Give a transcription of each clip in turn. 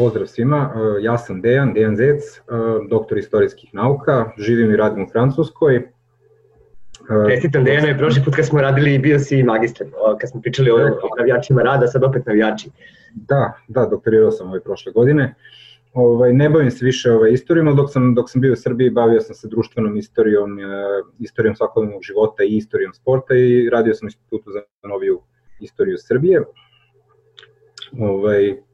Pozdrav svima, e, ja sam Dejan, Dejan Zec, e, doktor istorijskih nauka, živim i radim u Francuskoj. E, Čestitam Dejano, prošli put kad smo radili bio si magistar, kad smo pričali o, o navijačima rada, sad opet navijači. Da, da, doktorirao sam ove prošle godine. Ovaj, ne bavim se više ovaj, istorijom, ali dok sam, dok sam bio u Srbiji bavio sam se društvenom istorijom, istorijom svakodnevnog života i istorijom sporta i radio sam u institutu za noviju istoriju Srbije. Ovaj,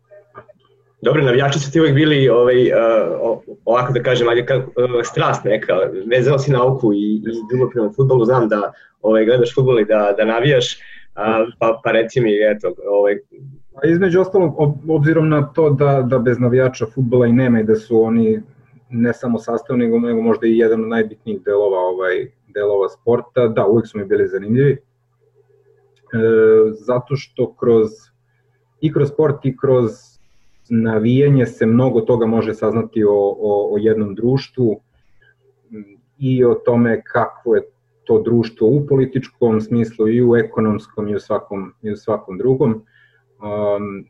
Dobro, navijači su ti uvek bili ovaj, uh, ovako da kažem, ajde, uh, strast neka, vezao si nauku i, i drugo prema futbolu, znam da ovaj, gledaš futbol i da, da navijaš, uh, pa, pa reci mi, eto, ovaj, A između ostalog, obzirom na to da, da bez navijača futbola i nema i da su oni ne samo sastav, nego, nego možda i jedan od najbitnijih delova, ovaj, delova sporta, da, uvek su mi bili zanimljivi. E, zato što kroz i kroz sport i kroz navijanje se mnogo toga može saznati o, o, o jednom društvu i o tome kako je to društvo u političkom smislu i u ekonomskom i u svakom, i u svakom drugom. Um,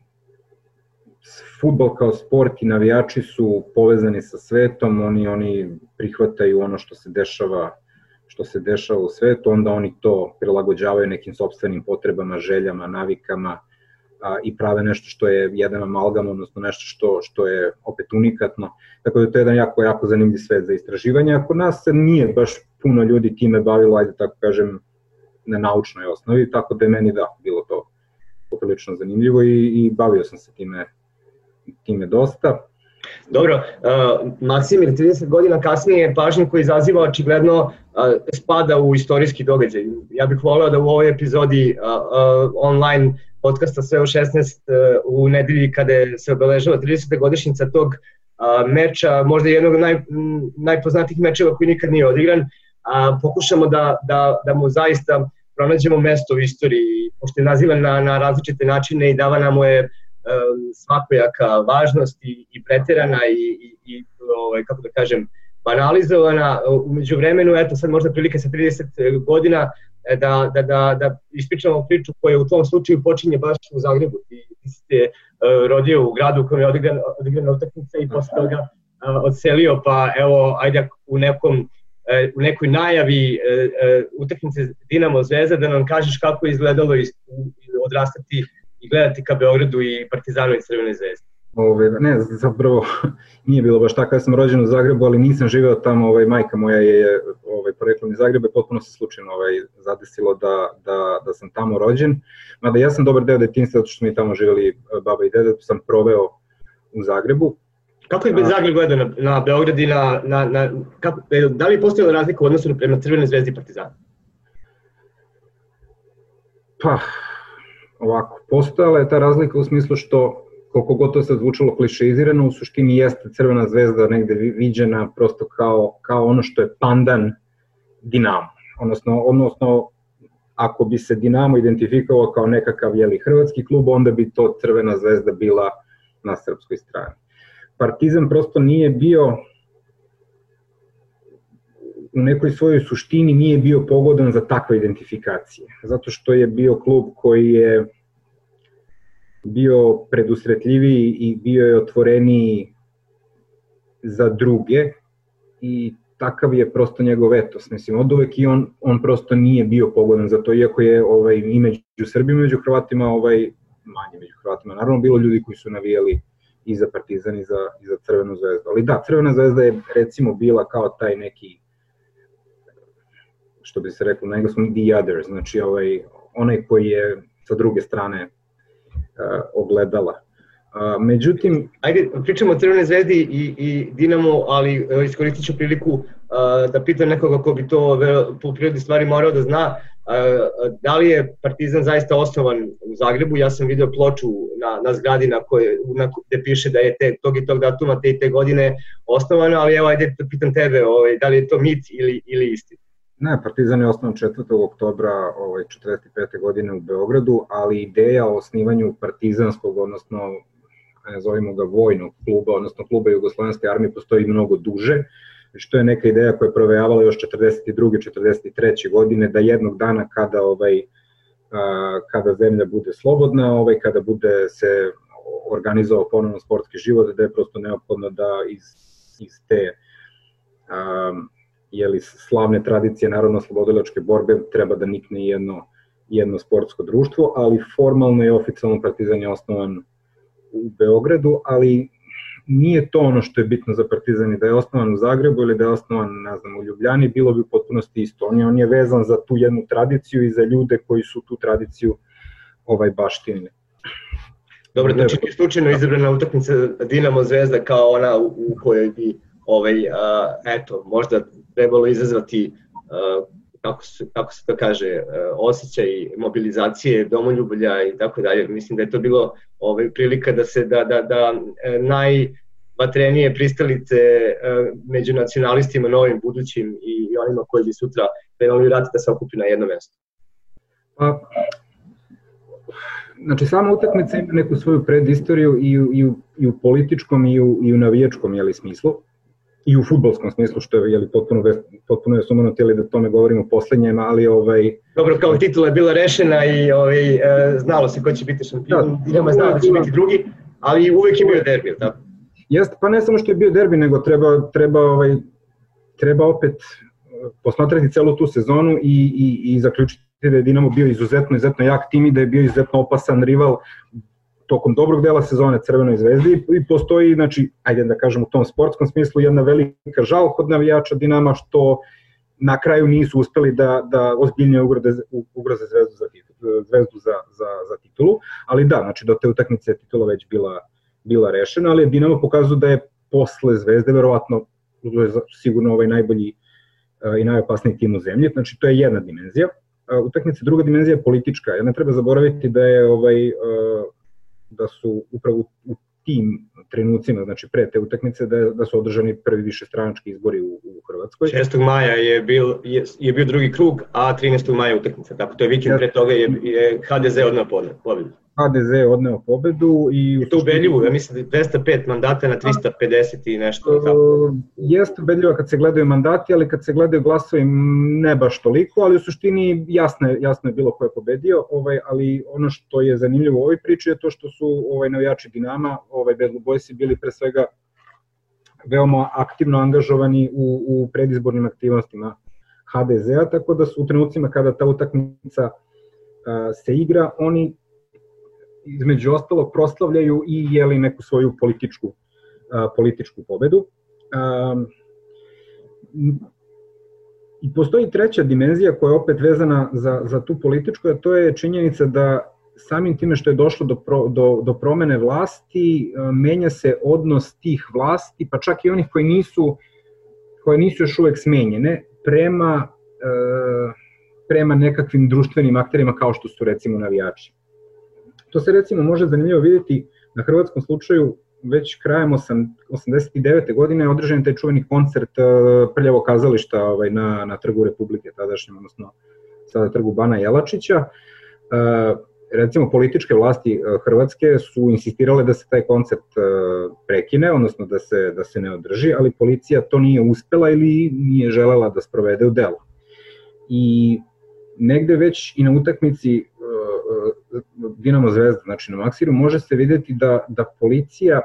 futbol kao sport i navijači su povezani sa svetom, oni oni prihvataju ono što se dešava što se dešava u svetu, onda oni to prilagođavaju nekim sobstvenim potrebama, željama, navikama, a, i prave nešto što je jedan amalgam, odnosno nešto što, što je opet unikatno. Tako da to je jedan jako, jako zanimljiv svet za istraživanje. Ako nas nije baš puno ljudi time bavilo, ajde tako kažem, na naučnoj osnovi, tako da je meni da, bilo to poprilično zanimljivo i, i bavio sam se time, time dosta. Dobro, uh, Maksimir 30 godina kasnije pažnju koji izaziva očigledno uh, spada u istorijski događaj. Ja bih voleo da u ovoj epizodi uh, uh, online podcasta sve u 16 uh, u nedelji kada se obeležava 30. godišnjica tog uh, meča, možda jednog naj, najpoznatijih mečeva koji nikad nije odigran, a pokušamo da, da, da mu zaista pronađemo mesto u istoriji, pošto je nazivan na, na različite načine i davana mu je svakojaka važnost i, i preterana i, i, i ovaj, kako da kažem, banalizovana. Umeđu vremenu, eto sad možda prilike sa 30 godina e, da, da, da, da ispričamo priču koja u tom slučaju počinje baš u Zagrebu. Ti, ti ste uh, rodio u gradu u kojem je odigrana, odigrana utakmica i posle toga uh, odselio, pa evo, ajde u nekom u nekoj najavi utakmice Dinamo Zvezda da nam kažeš kako je izgledalo odrastati i gledati ka Beogradu i Partizanu i Crvene zvezde. Ove, ne, zapravo nije bilo baš tako, ja sam rođen u Zagrebu, ali nisam živeo tamo, ovaj, majka moja je ovaj, poreklom iz Zagreba, potpuno se slučajno ovaj, zadesilo da, da, da sam tamo rođen, mada ja sam dobar deo detinstva, zato što mi tamo živeli baba i deda, sam proveo u Zagrebu, Kako je Zagreb gleda na, na Beograd i na, na, na kako, e, da li je postojala razlika u odnosu prema Crvene zvezdi i Partizanu? Pa, ovako, postojala je ta razlika u smislu što koliko god to se zvučalo klišeizirano, u suštini jeste Crvena zvezda negde viđena prosto kao, kao ono što je pandan Dinamo. Odnosno, odnosno ako bi se Dinamo identifikovao kao nekakav jeli, hrvatski klub, onda bi to Crvena zvezda bila na srpskoj strani. Partizan prosto nije bio u nekoj svojoj suštini nije bio pogodan za takve identifikacije, zato što je bio klub koji je bio predusretljiviji i bio je otvoreniji za druge i takav je prosto njegov etos. Mislim, od uvek i on, on prosto nije bio pogodan za to, iako je ovaj, i među Srbima, među Hrvatima, ovaj, manje među Hrvatima. Naravno, bilo ljudi koji su navijali i za Partizan i za, i za Crvenu zvezdu. Ali da, Crvena zvezda je recimo bila kao taj neki što bi se reklo na engleskom the other, znači ovaj, onaj koji je sa druge strane uh, ogledala. Uh, međutim... Ajde, pričamo o Crvene zvezdi i, i Dinamo, ali uh, iskoristit ću priliku uh, da pitam nekoga ko bi to po prirodi stvari morao da zna. Da li je Partizan zaista osnovan u Zagrebu? Ja sam video ploču na, na zgradi na koje, na, gde piše da je te, tog i tog datuma te i te godine osnovano, ali evo ajde da pitam tebe, ovaj, da li je to mit ili, ili istina? Ne, Partizan je osnovan 4. oktobra ovaj, 45. godine u Beogradu, ali ideja o osnivanju partizanskog, odnosno zovimo ga vojnog kluba, odnosno kluba Jugoslovenske armije postoji mnogo duže što je neka ideja koja je provejavala još 42. 43. godine da jednog dana kada ovaj kada zemlja bude slobodna, ovaj kada bude se organizovao ponovno sportski život, da je prosto neophodno da iz, iz te um, jeli, slavne tradicije narodno-slobodilačke borbe treba da nikne jedno, jedno sportsko društvo, ali formalno i oficijalno Partizan je osnovan u Beogradu, ali nije to ono što je bitno za Partizan i da je osnovan u Zagrebu ili da je osnovan, ne znam, u Ljubljani, bilo bi potpunosti isto. On je, on je vezan za tu jednu tradiciju i za ljude koji su tu tradiciju ovaj baštinili. Dobro, znači je slučajno izabrana utakmica Dinamo Zvezda kao ona u kojoj bi ovaj, a, eto, možda trebalo izazvati a, kako se, kako se to kaže, osjećaj mobilizacije, domoljublja i tako dalje. Mislim da je to bilo ovaj, prilika da se da, da, da e, najvatrenije pristalice e, među nacionalistima novim, budućim i onima koji bi sutra krenuli rat da se okupi na jedno mesto. Pa, znači sama utakmica ima neku svoju predistoriju i u, i u, i u političkom i u, i u navijačkom jeli, smislu i u futbolskom smislu, što je jeli, potpuno, potpuno je sumano tijeli da tome govorimo poslednjem, ali ovaj... Dobro, kao titula je bila rešena i ovaj, e, znalo se ko će biti šampion, da, Dinamo znao da će biti drugi, ali uvek je bio derbi, da? Jeste, pa ne samo što je bio derbi, nego treba, treba, ovaj, treba opet e, posmatrati celu tu sezonu i, i, i zaključiti da je Dinamo bio izuzetno, izuzetno jak tim i da je bio izuzetno opasan rival tokom dobrog dela sezone Crvenoj zvezdi i postoji, znači, ajde da kažem u tom sportskom smislu, jedna velika žal kod navijača Dinama što na kraju nisu uspeli da, da ozbiljnije ugroze, ugroze zvezdu, za, zvezdu za, za, za titulu, ali da, znači do te utakmice titula već bila, bila rešena, ali Dinamo pokazuje da je posle zvezde verovatno sigurno ovaj najbolji i najopasniji tim u zemlji, znači to je jedna dimenzija. Utakmica druga dimenzija je politička, ne treba zaboraviti da je ovaj da su upravo u tim trenucima, znači pre te utakmice, da, da su održani prvi više stranački izbori u, u Hrvatskoj. 6. maja je, bil, je, je bio drugi krug, a 13. maja utakmica, tako to je vikend pre toga je, je HDZ odneo pobedu. HDZ je odneo pobedu i... I to ubedljivo, ja mislim 205 da mandata na 350 i nešto. Tako. Jeste ubedljivo kad se gledaju mandati, ali kad se gledaju glasovi ne baš toliko, ali u suštini jasno je, jasno je bilo ko je pobedio, ovaj, ali ono što je zanimljivo u ovoj priči je to što su ovaj, navijači Dinama, ovaj, Boysi bili pre svega veoma aktivno angažovani u, u predizbornim aktivnostima HDZ-a, tako da su u trenucima kada ta utakmica se igra, oni između ostalog proslavljaju i jeli neku svoju političku, a, političku pobedu. A, I postoji treća dimenzija koja je opet vezana za, za tu političku, a to je činjenica da samim time što je došlo do, pro, do, do promene vlasti, menja se odnos tih vlasti, pa čak i onih koji nisu, koje nisu još uvek smenjene, prema, prema nekakvim društvenim akterima kao što su recimo navijači. To se recimo može zanimljivo vidjeti na hrvatskom slučaju već krajem 89. godine održan taj čuveni koncert uh, Prljavo kazališta ovaj, na, na trgu Republike tadašnjem, odnosno sada trgu Bana Jelačića. Uh, recimo političke vlasti uh, Hrvatske su insistirale da se taj koncert prekine, odnosno da se, da se ne održi, ali policija to nije uspela ili nije želela da sprovede u delo. I negde već i na utakmici Dinamo Zvezda, znači na Maksiru, može se videti da, da policija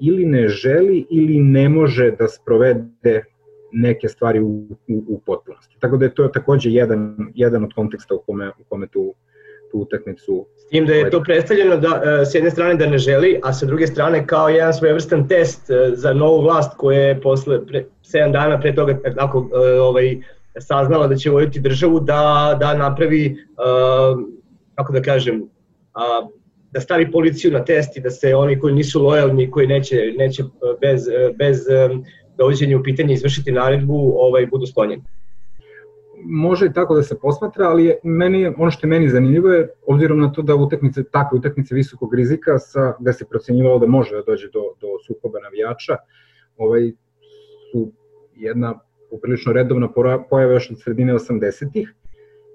ili ne želi ili ne može da sprovede neke stvari u, u, u potpunosti. Tako da je to takođe jedan, jedan od konteksta u kome, u kome tu, tu utakmicu... S tim da je to predstavljeno da, e, s jedne strane da ne želi, a sa druge strane kao jedan svojevrstan test e, za novu vlast koja je posle pre, 7 dana pre toga tako, e, ovaj, saznala da će voditi državu da, da napravi uh, kako da kažem, a, da stavi policiju na test i da se oni koji nisu lojalni, koji neće, neće bez, bez dovođenja u pitanje izvršiti naredbu, ovaj, budu sklonjeni. Može i tako da se posmatra, ali je, meni, ono što je meni zanimljivo je, obzirom na to da utakmice, takve utakmice visokog rizika, sa, da se procenjivalo da može da dođe do, do sukoba navijača, ovaj, su jedna uprilično redovna pojava još od sredine 80-ih,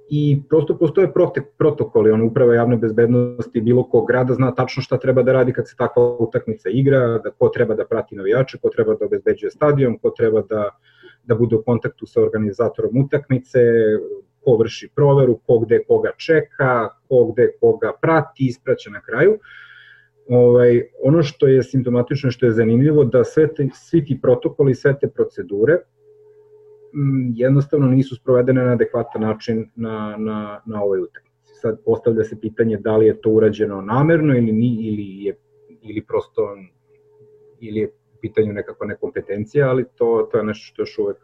i prosto postoje protokoli, ono uprava javne bezbednosti bilo kog grada zna tačno šta treba da radi kad se takva utakmica igra, da ko treba da prati navijače, ko treba da obezbeđuje stadion, ko treba da, da bude u kontaktu sa organizatorom utakmice, ko vrši proveru, ko gde koga čeka, ko gde koga prati, ispraća na kraju. ovaj, ono što je simptomatično, što je zanimljivo, da sve te, svi ti protokoli, sve te procedure jednostavno nisu sprovedene na adekvatan način na, na, na ovoj utakmici. Sad postavlja se pitanje da li je to urađeno namerno ili, ni, ili, je, ili prosto ili je pitanju nekakva nekompetencija, ali to, to je nešto što još uvek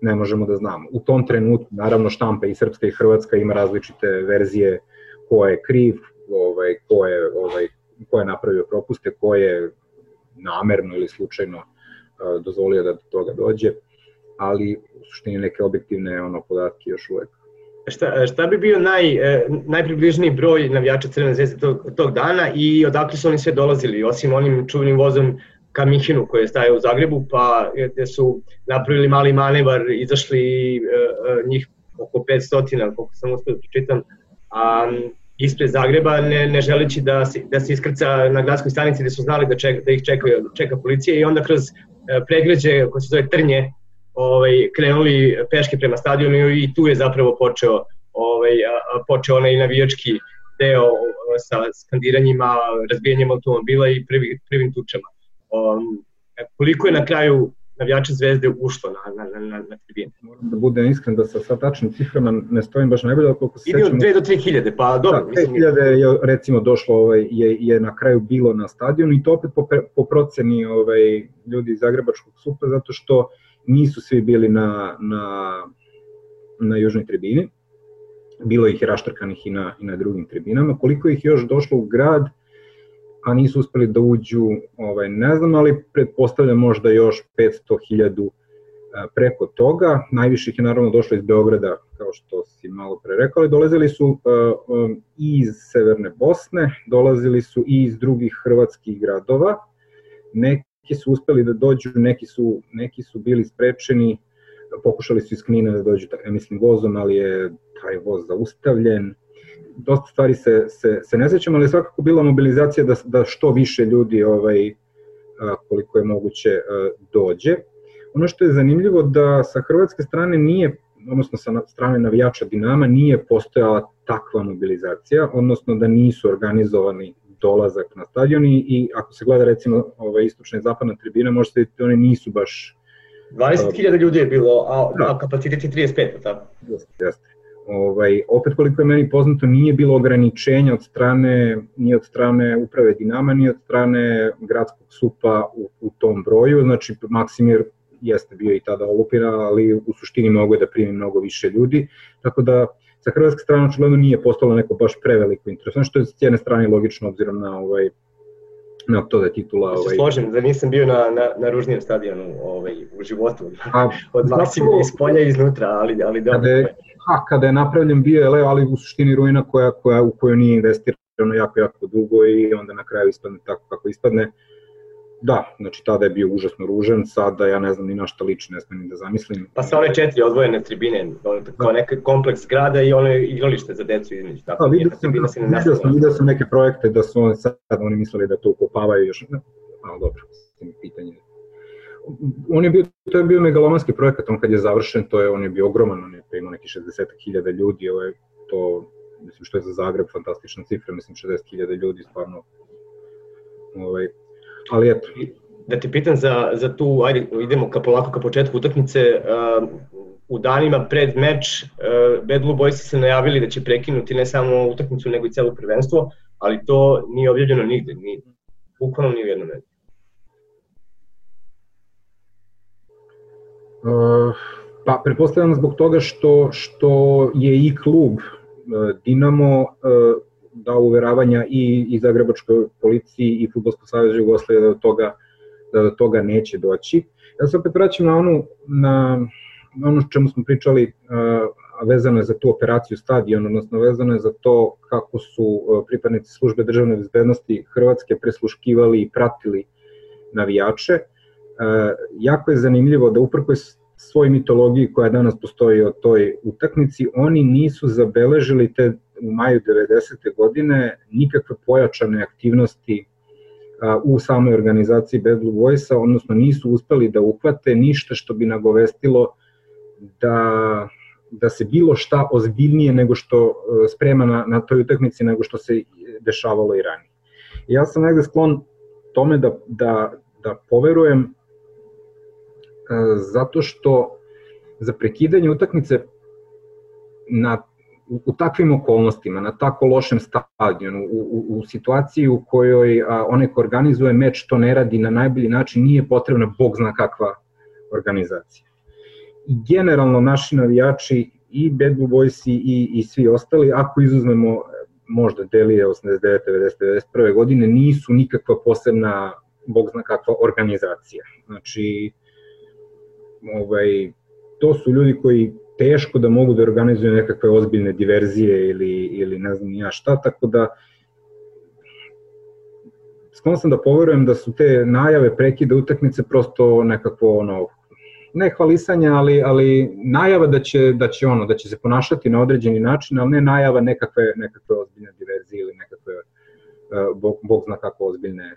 ne možemo da znamo. U tom trenutku, naravno, štampa i srpska i hrvatska ima različite verzije ko je kriv, ovaj, ko, je, ovaj, ko je napravio propuste, ko je namerno ili slučajno dozvolio da do toga dođe, ali u suštini neke objektivne ono, podatke još uvek. Šta, šta bi bio naj, e, najpribližniji broj navijača Crvene zvezde tog, tog dana i odakle su oni sve dolazili, osim onim čuvenim vozom ka Mihinu koji je stajao u Zagrebu, pa gde su napravili mali manevar, izašli e, e, njih oko 500, koliko sam uspio da čitam, a ispred Zagreba, ne, ne želeći da se, da se iskrca na gradskoj stanici gde su znali da, čeka, da ih čeka, čeka policija i onda kroz e, pregrađe koje se zove Trnje ovaj, krenuli peške prema stadionu i tu je zapravo počeo, ovaj, počeo onaj navijački deo sa skandiranjima, razbijanjem automobila i prvi, prvim tučama. Um, koliko je na kraju navijača Zvezde ušlo na, na, na, na tribine. Moram da budem iskren da sa, sa tačnim ciframa ne stojim baš najbolje, koliko se Ide od 2 do 3 hiljade, pa dobro. Da, 5 hiljade je recimo došlo, ovaj, je, je na kraju bilo na stadionu i to opet po, po proceni ovaj, ljudi iz Zagrebačkog supa, zato što nisu svi bili na, na, na južnoj tribini, bilo ih je raštrkanih i na, i na drugim tribinama. Koliko ih još došlo u grad, a nisu uspeli da uđu, ovaj, ne znam, ali pretpostavljam možda još 500.000 preko toga. Najviše ih je naravno došlo iz Beograda, kao što si malo pre rekao, ali dolazili su uh, iz Severne Bosne, dolazili su i iz drugih hrvatskih gradova. Neki su uspeli da dođu, neki su, neki su bili sprečeni, pokušali su iz Knina da dođu, mislim, vozom, ali je taj voz zaustavljen dosta stvari se, se, se ne sećam, ali svakako bila mobilizacija da, da što više ljudi ovaj, koliko je moguće dođe. Ono što je zanimljivo da sa hrvatske strane nije, odnosno sa strane navijača Dinama nije postojala takva mobilizacija, odnosno da nisu organizovani dolazak na stadion i, i ako se gleda recimo ovaj, istočna i zapadna tribina, možete vidjeti da one nisu baš 20.000 ljudi je bilo, a, da. a kapacitet je 35, tako? Jeste, jeste. Ovaj, opet koliko je meni poznato nije bilo ograničenja od strane ni od strane uprave Dinama ni od strane gradskog supa u, u tom broju, znači Maksimir jeste bio i tada olupina, ali u suštini mogu da primi mnogo više ljudi, tako da sa hrvatske strane očigledno nije postalo neko baš preveliko interesantno, što je s jedne strane logično obzirom na ovaj na to da je titula... Ovaj... Se složim da nisam bio na, na, na ružnijem stadionu ovaj, u životu, A, od Maksimira iz polja i iznutra, ali, ali dobro. Kada je, a kada je napravljen bio je ali u suštini ruina koja, koja, u kojoj nije investirano jako, jako dugo i onda na kraju ispadne tako kako ispadne. Da, znači tada je bio užasno ružan, sada ja ne znam ni na šta liči, ne smem ni da zamislim. Pa sa one četiri odvojene tribine, kao neki kompleks grada i ono igralište za decu između. Tako, da, vidio sam, da, vidio sam, vidio sam neke projekte da su oni sad, oni mislili da to ukopavaju još, ne, ali dobro, pitanje on je bio, to je bio megalomanski projekat, on kad je završen, to je, on je bio ogroman, on je imao neki 60.000 ljudi, ovo je to, mislim što je za Zagreb fantastična cifra, mislim 60.000 ljudi, stvarno, ovaj, ali eto. Da te pitam za, za tu, ajde, idemo ka polako ka početku utakmice, uh, u danima pred meč uh, Bad Blue Boys se najavili da će prekinuti ne samo utakmicu, nego i celo prvenstvo, ali to nije objavljeno nigde, ni, bukvalno ni u jednom mediju. Uh, pa pretpostavljam zbog toga što, što je i klub uh, Dinamo uh, dao uveravanja i, i Zagrebačkoj policiji i Futbolsko savjez Jugoslavije da do toga da do toga neće doći. Ja se opet vraćam na onu na, na ono čemu smo pričali a vezano je za tu operaciju stadion, odnosno vezano je za to kako su pripadnici službe državne bezbednosti Hrvatske presluškivali i pratili navijače. Jako je zanimljivo da uprko svoj mitologiji koja danas postoji o toj utakmici, oni nisu zabeležili te u maju 90. godine nikakve pojačane aktivnosti u samoj organizaciji Bad Blue Boysa, odnosno nisu uspeli da uhvate ništa što bi nagovestilo da, da se bilo šta ozbiljnije nego što e, sprema na, na toj utakmici nego što se dešavalo i ranije. Ja sam negde sklon tome da, da, da poverujem e, zato što za prekidanje utakmice na u, u takvim okolnostima, na tako lošem stadionu, u, u, u situaciji u kojoj a, onaj ko organizuje meč to ne radi na najbolji način, nije potrebna bog zna kakva organizacija. I generalno naši navijači i Bad Blue Boys i, i, i svi ostali, ako izuzmemo možda Delije 89. 90. 91. godine, nisu nikakva posebna, bog zna kakva organizacija. Znači, ovaj, to su ljudi koji teško da mogu da organizuju nekakve ozbiljne diverzije ili, ili ne znam ja šta, tako da sklon sam da poverujem da su te najave prekida utakmice prosto nekako ono ne hvalisanja, ali, ali najava da će, da će ono, da će se ponašati na određeni način, ali ne najava nekakve, nekakve ozbiljne diverzije ili nekakve, uh, bog, bog zna kako ozbiljne,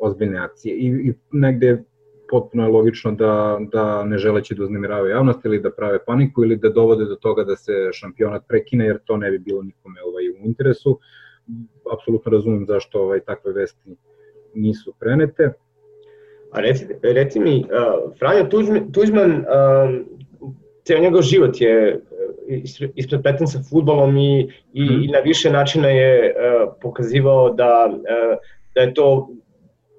ozbiljne akcije. I, i negde potpuno je logično da, da ne želeći da uznemiravaju javnost ili da prave paniku ili da dovode do toga da se šampionat prekine jer to ne bi bilo nikome ovaj, u interesu. Apsolutno razumem zašto ovaj, takve vesti nisu prenete. A reci, reci mi, uh, Franjo Tuđman, Tuđman uh, ceo njegov život je uh, isprepleten sa futbolom i, i, mm. i na više načina je uh, pokazivao da, uh, da je to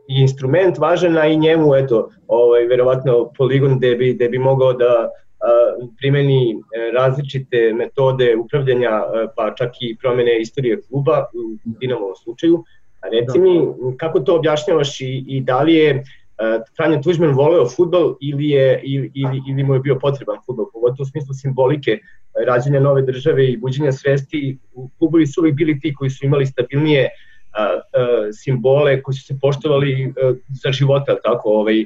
i instrument važan, a i njemu, eto, ovaj, verovatno poligon gde bi, gde bi mogao da uh, primeni e, različite metode upravljanja, uh, pa čak i promene istorije kluba, u Dinamovom slučaju. A reci mi, kako to objašnjavaš i, i da li je Franjo Tuđman voleo futbol ili, je, ili, ili, ili mu je bio potreban futbol, pogotovo u smislu simbolike rađenja nove države i buđenja svesti. Klubovi su uvijek bili ti koji su imali stabilnije a, a, simbole koji su se poštovali a, za života, tako, ovaj,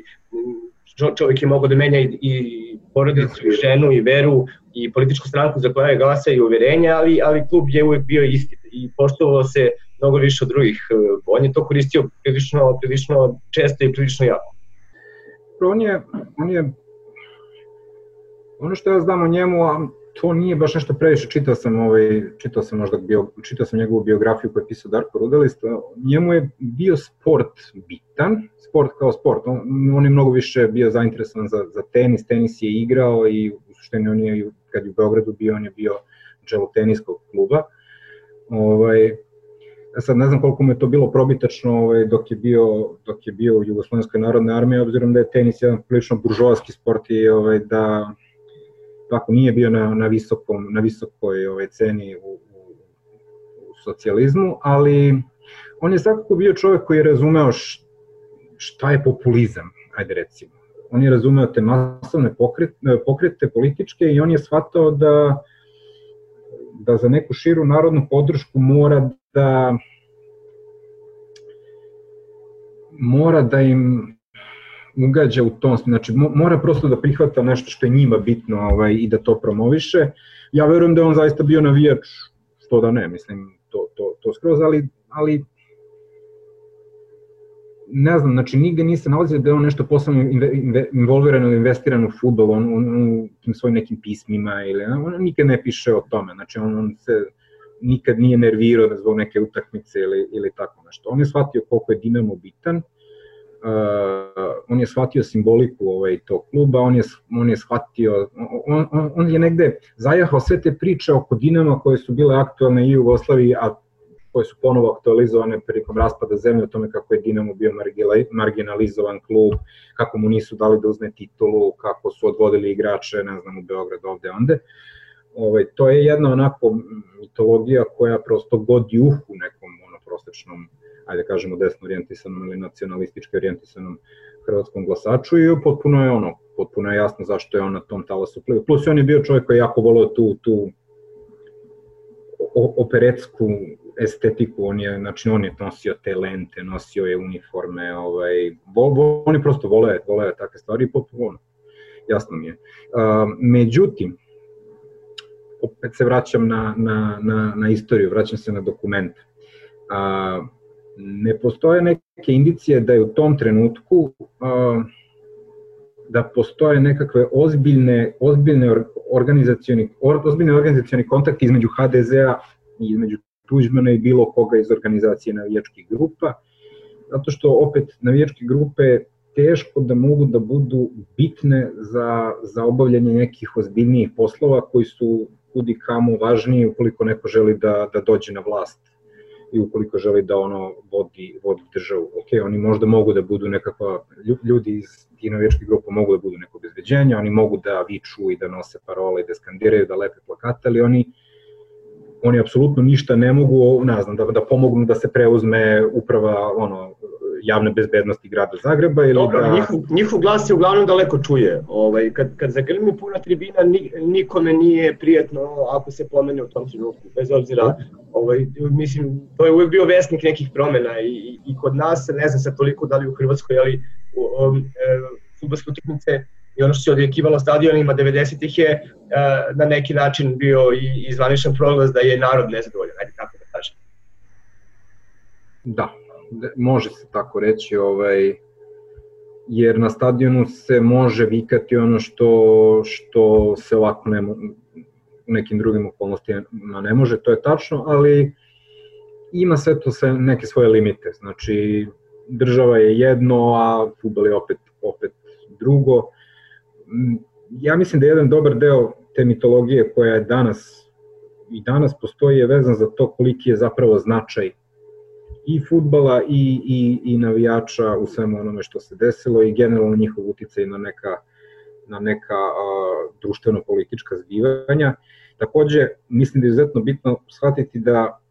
čovjek je mogao da menja i, i porodicu, i ženu, i veru, i političku stranku za koja je glasa i uverenja, ali, ali klub je uvek bio isti i poštovalo se mnogo više od drugih. On je to koristio prilično, prilično često i prilično jako. On je, on je ono što ja znam o njemu, a to nije baš nešto previše, čitao sam, ovaj, čitao sam možda bio, čitao sam njegovu biografiju koju je pisao Darko Rudelist, njemu je bio sport bitan, sport kao sport, on, on je mnogo više bio zainteresovan za, za tenis, tenis je igrao i u suštini on je, kad je u Beogradu bio, on je bio čelo teniskog kluba, ovaj, sad ne znam koliko mu je to bilo probitačno ovaj, dok, je bio, dok je bio u Jugoslovenskoj narodnoj armiji, obzirom da je tenis jedan prilično buržoaski sport i ovaj, da tako nije bio na, na, visokom, na visokoj ovaj, ceni u, u, u socijalizmu, ali on je svakako bio čovek koji je razumeo šta je populizam, ajde recimo. On je razumeo te masovne pokrete, pokrete političke i on je shvatao da da za neku širu narodnu podršku mora da mora da im ugađa u tom, znači mora prosto da prihvata nešto što je njima bitno ovaj, i da to promoviše. Ja verujem da on zaista bio navijač, što da ne, mislim, to, to, to skroz, ali, ali ne znam, znači nigde nisam nalazio da je on nešto posebno involviran ili investiran u futbol, on, on, u tim svojim nekim pismima ili on nikad ne piše o tome, znači on, on se nikad nije nervirao zbog neke utakmice ili, ili tako nešto. On je shvatio koliko je Dinamo bitan, uh, on je shvatio simboliku ovaj, tog kluba, on je, on je shvatio, on, on, on je negde zajahao sve te priče oko Dinama koje su bile aktualne i u Jugoslaviji, a koje su ponovo aktualizovane prilikom raspada zemlje o tome kako je Dinamo bio marginalizovan klub, kako mu nisu dali da uzme titulu, kako su odvodili igrače, ne znam, u Beograd ovde, onde. Ovaj, to je jedna onako mitologija koja prosto godi uhu nekom ono, prosečnom ajde kažemo desno orijentisanom ili nacionalistički orijentisanom hrvatskom glasaču i potpuno je ono, potpuno je jasno zašto je on na tom talasu plivao. Plus on je bio čovjek koji je jako volio tu, tu operetsku estetiku, on je, znači on je nosio te lente, nosio je uniforme, ovaj, vo, vo, oni prosto vole, vole takve stvari i potpuno ono, jasno mi je. Uh, međutim, opet se vraćam na, na, na, na istoriju, vraćam se na dokumente. Uh, ne postoje neke indicije da je u tom trenutku uh, da postoje nekakve ozbiljne, ozbiljne organizacioni, ozbiljne organizacioni kontakti između HDZ-a i između Tuđmana i bilo koga iz organizacije navijačkih grupa zato što opet navijačke grupe teško da mogu da budu bitne za, za obavljanje nekih ozbiljnijih poslova koji su kudi kamo važniji ukoliko neko želi da, da dođe na vlast i ukoliko želi da ono vodi, vodi državu. Ok, oni možda mogu da budu nekakva, ljudi iz tih navijačkih grupa mogu da budu neko obezbeđenje, oni mogu da viču i da nose parole i da skandiraju, da lepe plakate, ali oni oni apsolutno ništa ne mogu, ne znam, da, da pomognu da se preuzme uprava ono, javne bezbednosti grada Zagreba ili Dobro, da... njihov, njihov glas se uglavnom daleko čuje. Ovaj, kad, kad zagrmi puna tribina, nikome nije prijetno ako se pomene u tom trenutku, bez obzira, ovaj, mislim, to je uvek bio vesnik nekih promena i, i kod nas, ne znam sad toliko da li u Hrvatskoj, ali um, e, futbolske utakmice i ono što se odjekivalo stadionima 90-ih je uh, na neki način bio i, i zvaničan proglas da je narod nezadovoljan, ajde tako da kažem. Da, može se tako reći, ovaj, jer na stadionu se može vikati ono što, što se ovako ne, nekim drugim okolnostima ne može, to je tačno, ali ima sve to sve neke svoje limite. Znači, država je jedno, a futbol je opet, opet drugo. Ja mislim da je jedan dobar deo te mitologije koja je danas i danas postoji je vezan za to koliki je zapravo značaj i futbala i, i, i navijača u svemu onome što se desilo i generalno njihov uticaj na neka, na neka društveno-politička zbivanja. Takođe, mislim da je izuzetno bitno shvatiti da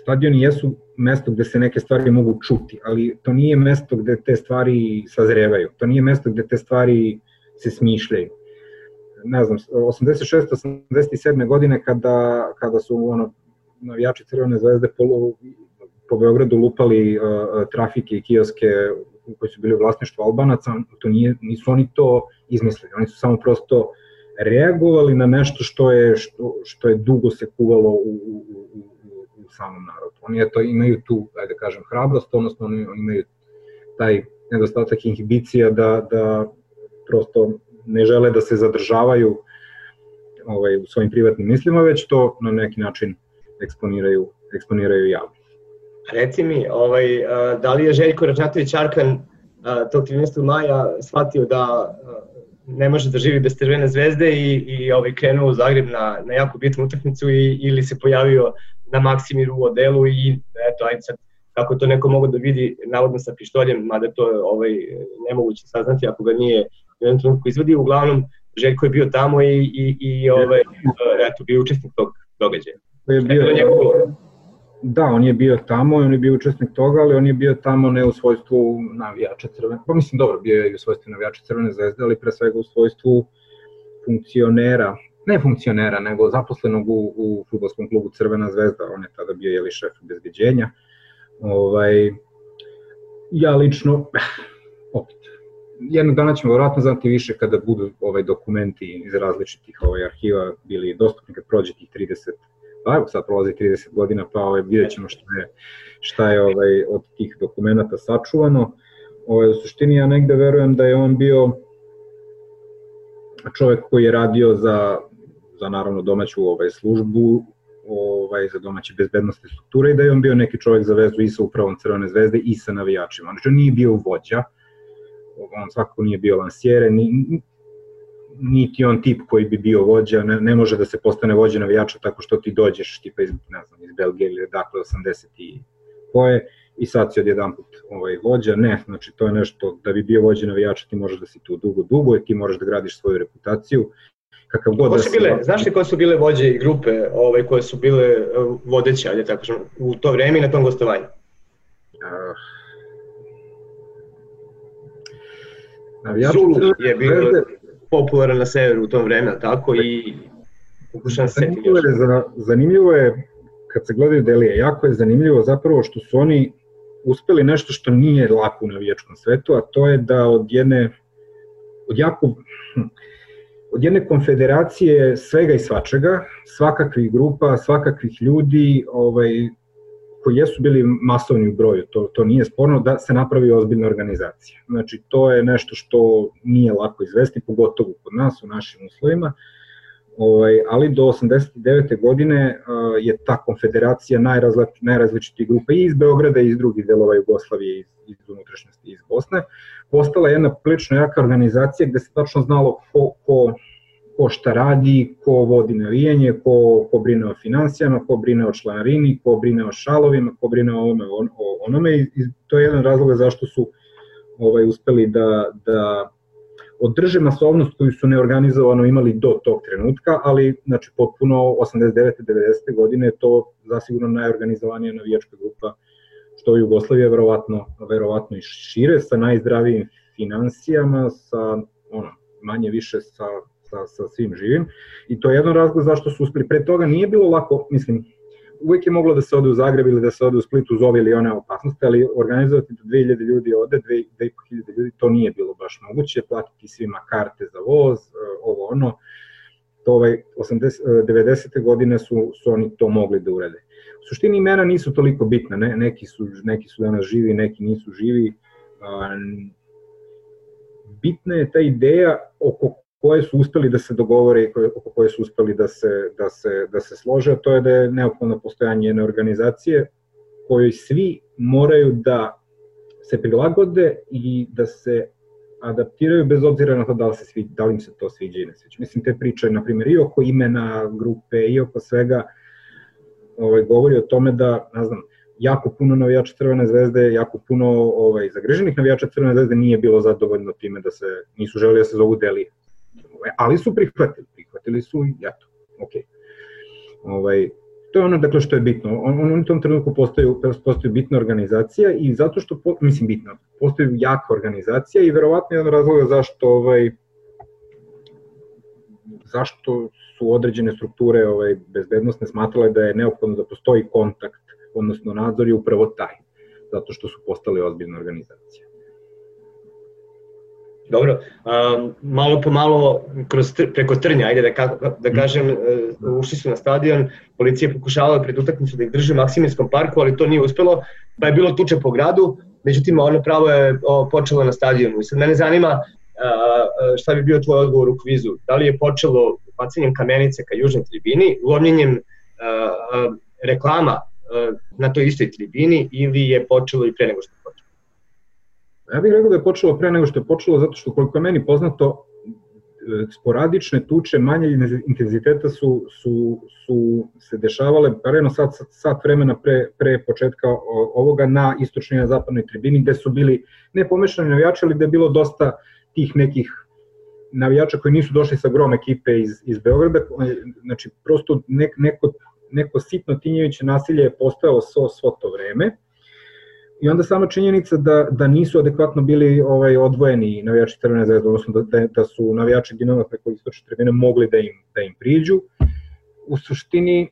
stadioni jesu mesto gde se neke stvari mogu čuti, ali to nije mesto gde te stvari sazrevaju, to nije mesto gde te stvari se smišljaju. Ne znam, 86. 87. godine kada, kada su ono, navijači Crvene zvezde po Beogradu lupali uh, trafike i kioske koji su bili u vlasništvu Albanaca, to nije, nisu oni to izmislili, oni su samo prosto reagovali na nešto što je, što, što je dugo se kuvalo u, u, u, u samom narodu. Oni eto, imaju tu, ajde da kažem, hrabrost, odnosno oni, oni imaju taj nedostatak inhibicija da, da prosto ne žele da se zadržavaju ovaj, u svojim privatnim mislima, već to na neki način eksponiraju, eksponiraju javno. Reci mi, ovaj, da li je Željko Rađatović Arkan tog 13. maja shvatio da ne može da živi bez Crvene zvezde i, i ovaj, krenuo u Zagreb na, na jako bitnu utakmicu i, ili se pojavio na Maksimiru u odelu i eto, ajde sad, kako to neko mogu da vidi navodno sa pištoljem, mada to je ovaj, nemoguće saznati ako ga nije u jednom trenutku izvadio, uglavnom Željko je bio tamo i, i, i ovaj, eto, bio učesnik tog događaja. Je bio, je Da, on je bio tamo i on je bio učesnik toga, ali on je bio tamo ne u svojstvu navijača Crvene, pa mislim dobro, bio je i u svojstvu navijača Crvene zvezde, ali pre svega u svojstvu funkcionera, ne funkcionera, nego zaposlenog u, u futbolskom klubu Crvena zvezda, on je tada bio jeli šef obezbeđenja. Ovaj, ja lično, opet, jednog dana ćemo vjerojatno znati više kada budu ovaj dokumenti iz različitih ovaj arhiva bili dostupni, kad prođe tih 30 pa evo sad prolazi 30 godina, pa ovaj, vidjet ćemo šta je, šta je ovaj, od tih dokumenta sačuvano. Ovaj, u suštini ja negde verujem da je on bio čovek koji je radio za, za naravno domaću ovaj, službu, ovaj, za domaće bezbednostne strukture i da je on bio neki čovek za vezu i sa upravom Crvene zvezde i sa navijačima. Znači on nije bio vođa, on svakako nije bio lansjere, ni, niti on tip koji bi bio vođa, ne, ne može da se postane vođa navijača tako što ti dođeš tipa iz, ne znam, iz Belgije ili dakle 80 i koje i sad si odjedan put ovaj, vođa, ne, znači to je nešto, da bi bio vođa navijača ti možeš da si tu dugo, dugo i ti možeš da gradiš svoju reputaciju, kakav god da si... Bile, znaš li ko su bile vođe i grupe ovaj, koje su bile eh, vodeće, ali tako što, u to vreme i na tom gostovanju? Uh, navijači Zulu je bilo popularan na severu u tom vreme, tako i pokušam se setiti još. Je, zanimljivo je, kad se gledaju delije, jako je zanimljivo zapravo što su oni uspeli nešto što nije lako u navijačkom svetu, a to je da od jedne od jako hm, od jedne konfederacije svega i svačega, svakakvih grupa, svakakvih ljudi, ovaj, koji jesu bili masovni u broju, to, to nije sporno, da se napravi ozbiljna organizacija. Znači, to je nešto što nije lako izvesti, pogotovo kod nas, u našim uslovima. Ovaj, ali do 89. godine uh, je ta konfederacija najrazli, najrazličitih grupa i iz Beograda i iz drugih delova Jugoslavije, iz, iz unutrašnjosti, iz Bosne, postala jedna prilično jaka organizacija gde se tačno znalo ko, ko, ko šta radi, ko vodi navijanje, ko, ko brine o financijama, ko brine o članarini, ko brine o šalovima, ko brine o, ovome, o, o onome i to je jedan razlog zašto su ovaj, uspeli da, da održe masovnost koju su neorganizovano imali do tog trenutka, ali znači potpuno 89. 90. godine to zasigurno najorganizovanija navijačka grupa što je Jugoslavija verovatno, verovatno i šire sa najzdravijim financijama, sa ono, manje više sa, sa, sa svim živim i to je jedan razlog zašto su uspeli. Pre toga nije bilo lako, mislim, uvek je moglo da se ode u Zagreb ili da se ode u Split uz ove ili one opasnosti, ali organizovati da 2000 ljudi ode, 2500 ljudi, to nije bilo baš moguće, platiti svima karte za voz, e, ovo ono, to ovaj 80, 90. godine su, su oni to mogli da urede. U suštini imena nisu toliko bitna, ne, neki, su, neki su danas živi, neki nisu živi, bitna je ta ideja oko koje su uspeli da se dogovore i oko koje su uspeli da se, da se, da se slože, to je da je neophodno postojanje jedne organizacije kojoj svi moraju da se prilagode i da se adaptiraju bez obzira na to da li, se svi, da li im se to sviđa i ne sviđa. Mislim, te priče, na primjer, i oko imena grupe, i oko svega, ovaj, govori o tome da, ne znam, jako puno navijača Crvene zvezde, jako puno ovaj, zagreženih navijača Crvene zvezde nije bilo zadovoljno time da se, nisu želeli da se zovu Delije ali su prihvatili, prihvatili su i eto, ok. Ovaj, to je ono dakle što je bitno. On, on u tom trenutku postaju, postaju bitna organizacija i zato što, po, mislim bitno, postaju jaka organizacija i verovatno jedan razlog zašto ovaj, zašto su određene strukture ovaj, bezbednostne smatrale da je neophodno da postoji kontakt, odnosno nadzor je upravo taj, zato što su postale ozbiljne organizacije. Dobro, um, malo po malo kroz, preko trnja, ajde da, ka, da kažem, uh, ušli su na stadion, policija je pokušavala pred utakmicu da ih drži u Maksiminskom parku, ali to nije uspelo, pa je bilo tuče po gradu, međutim ono pravo je o, počelo na stadionu. I sad mene zanima uh, šta bi bio tvoj odgovor u kvizu, da li je počelo bacanjem kamenice ka južnoj tribini, lomljenjem uh, reklama uh, na toj istoj tribini ili je počelo i pre nego što Ja bih rekao da je počelo pre nego što je počelo, zato što koliko je meni poznato, e, sporadične tuče manje intenziteta su, su, su se dešavale pareno sat, sat vremena pre, pre početka ovoga na istočnoj i zapadnoj tribini gde su bili ne pomešani navijači, ali gde je bilo dosta tih nekih navijača koji nisu došli sa grom ekipe iz, iz Beograda, znači prosto nek, neko, neko sitno tinjeviće nasilje je postojalo svo, svo to vreme I onda sama činjenica da, da nisu adekvatno bili ovaj odvojeni navijači Crvene zvezde, odnosno da, da su navijači Dinama preko istočne tribine mogli da im, da im priđu. U suštini,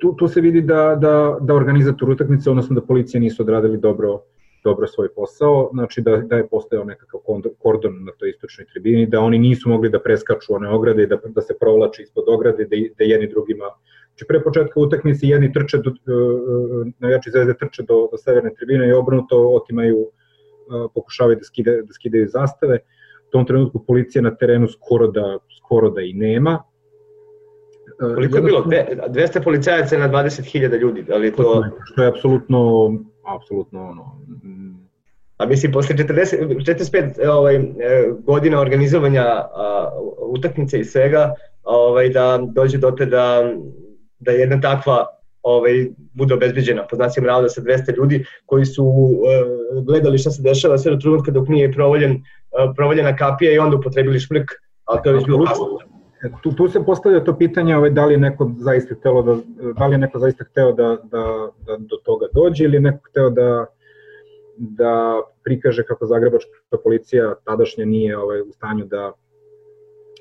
tu, tu se vidi da, da, da organizator utakmice, odnosno da policija nisu odradili dobro dobro svoj posao, znači da, da je postojao nekakav kordon na toj istočnoj tribini, da oni nisu mogli da preskaču one ograde, da, da se provlače ispod ograde, da, da jedni drugima Znači pre početka utakmice jedni trče do, uh, navijači Zvezde trče do, do severne tribine i obrnuto otimaju uh, pokušavaju da skide da skidaju zastave. U tom trenutku policija na terenu skoro da skoro da i nema. Koliko je bilo? 200 policajaca na 20.000 ljudi, da li to... Što je apsolutno, apsolutno ono, A mislim, posle 40, 45 ovaj, godina organizovanja a, utakmice i svega, ovaj, da dođe do te da da jedna takva ovaj, bude obezbeđena po znacima navoda sa 200 ljudi koji su uh, gledali šta se dešava sve do trenutka dok nije provoljen, uh, provoljena kapija i onda upotrebili šmrk, ali to je već bilo kasno. Tu, tu se postavlja to pitanje ovaj, da li je neko zaista htelo da, da li je neko zaista hteo da, da, da do toga dođe ili neko hteo da, da prikaže kako zagrebačka policija tadašnja nije ovaj, u stanju da,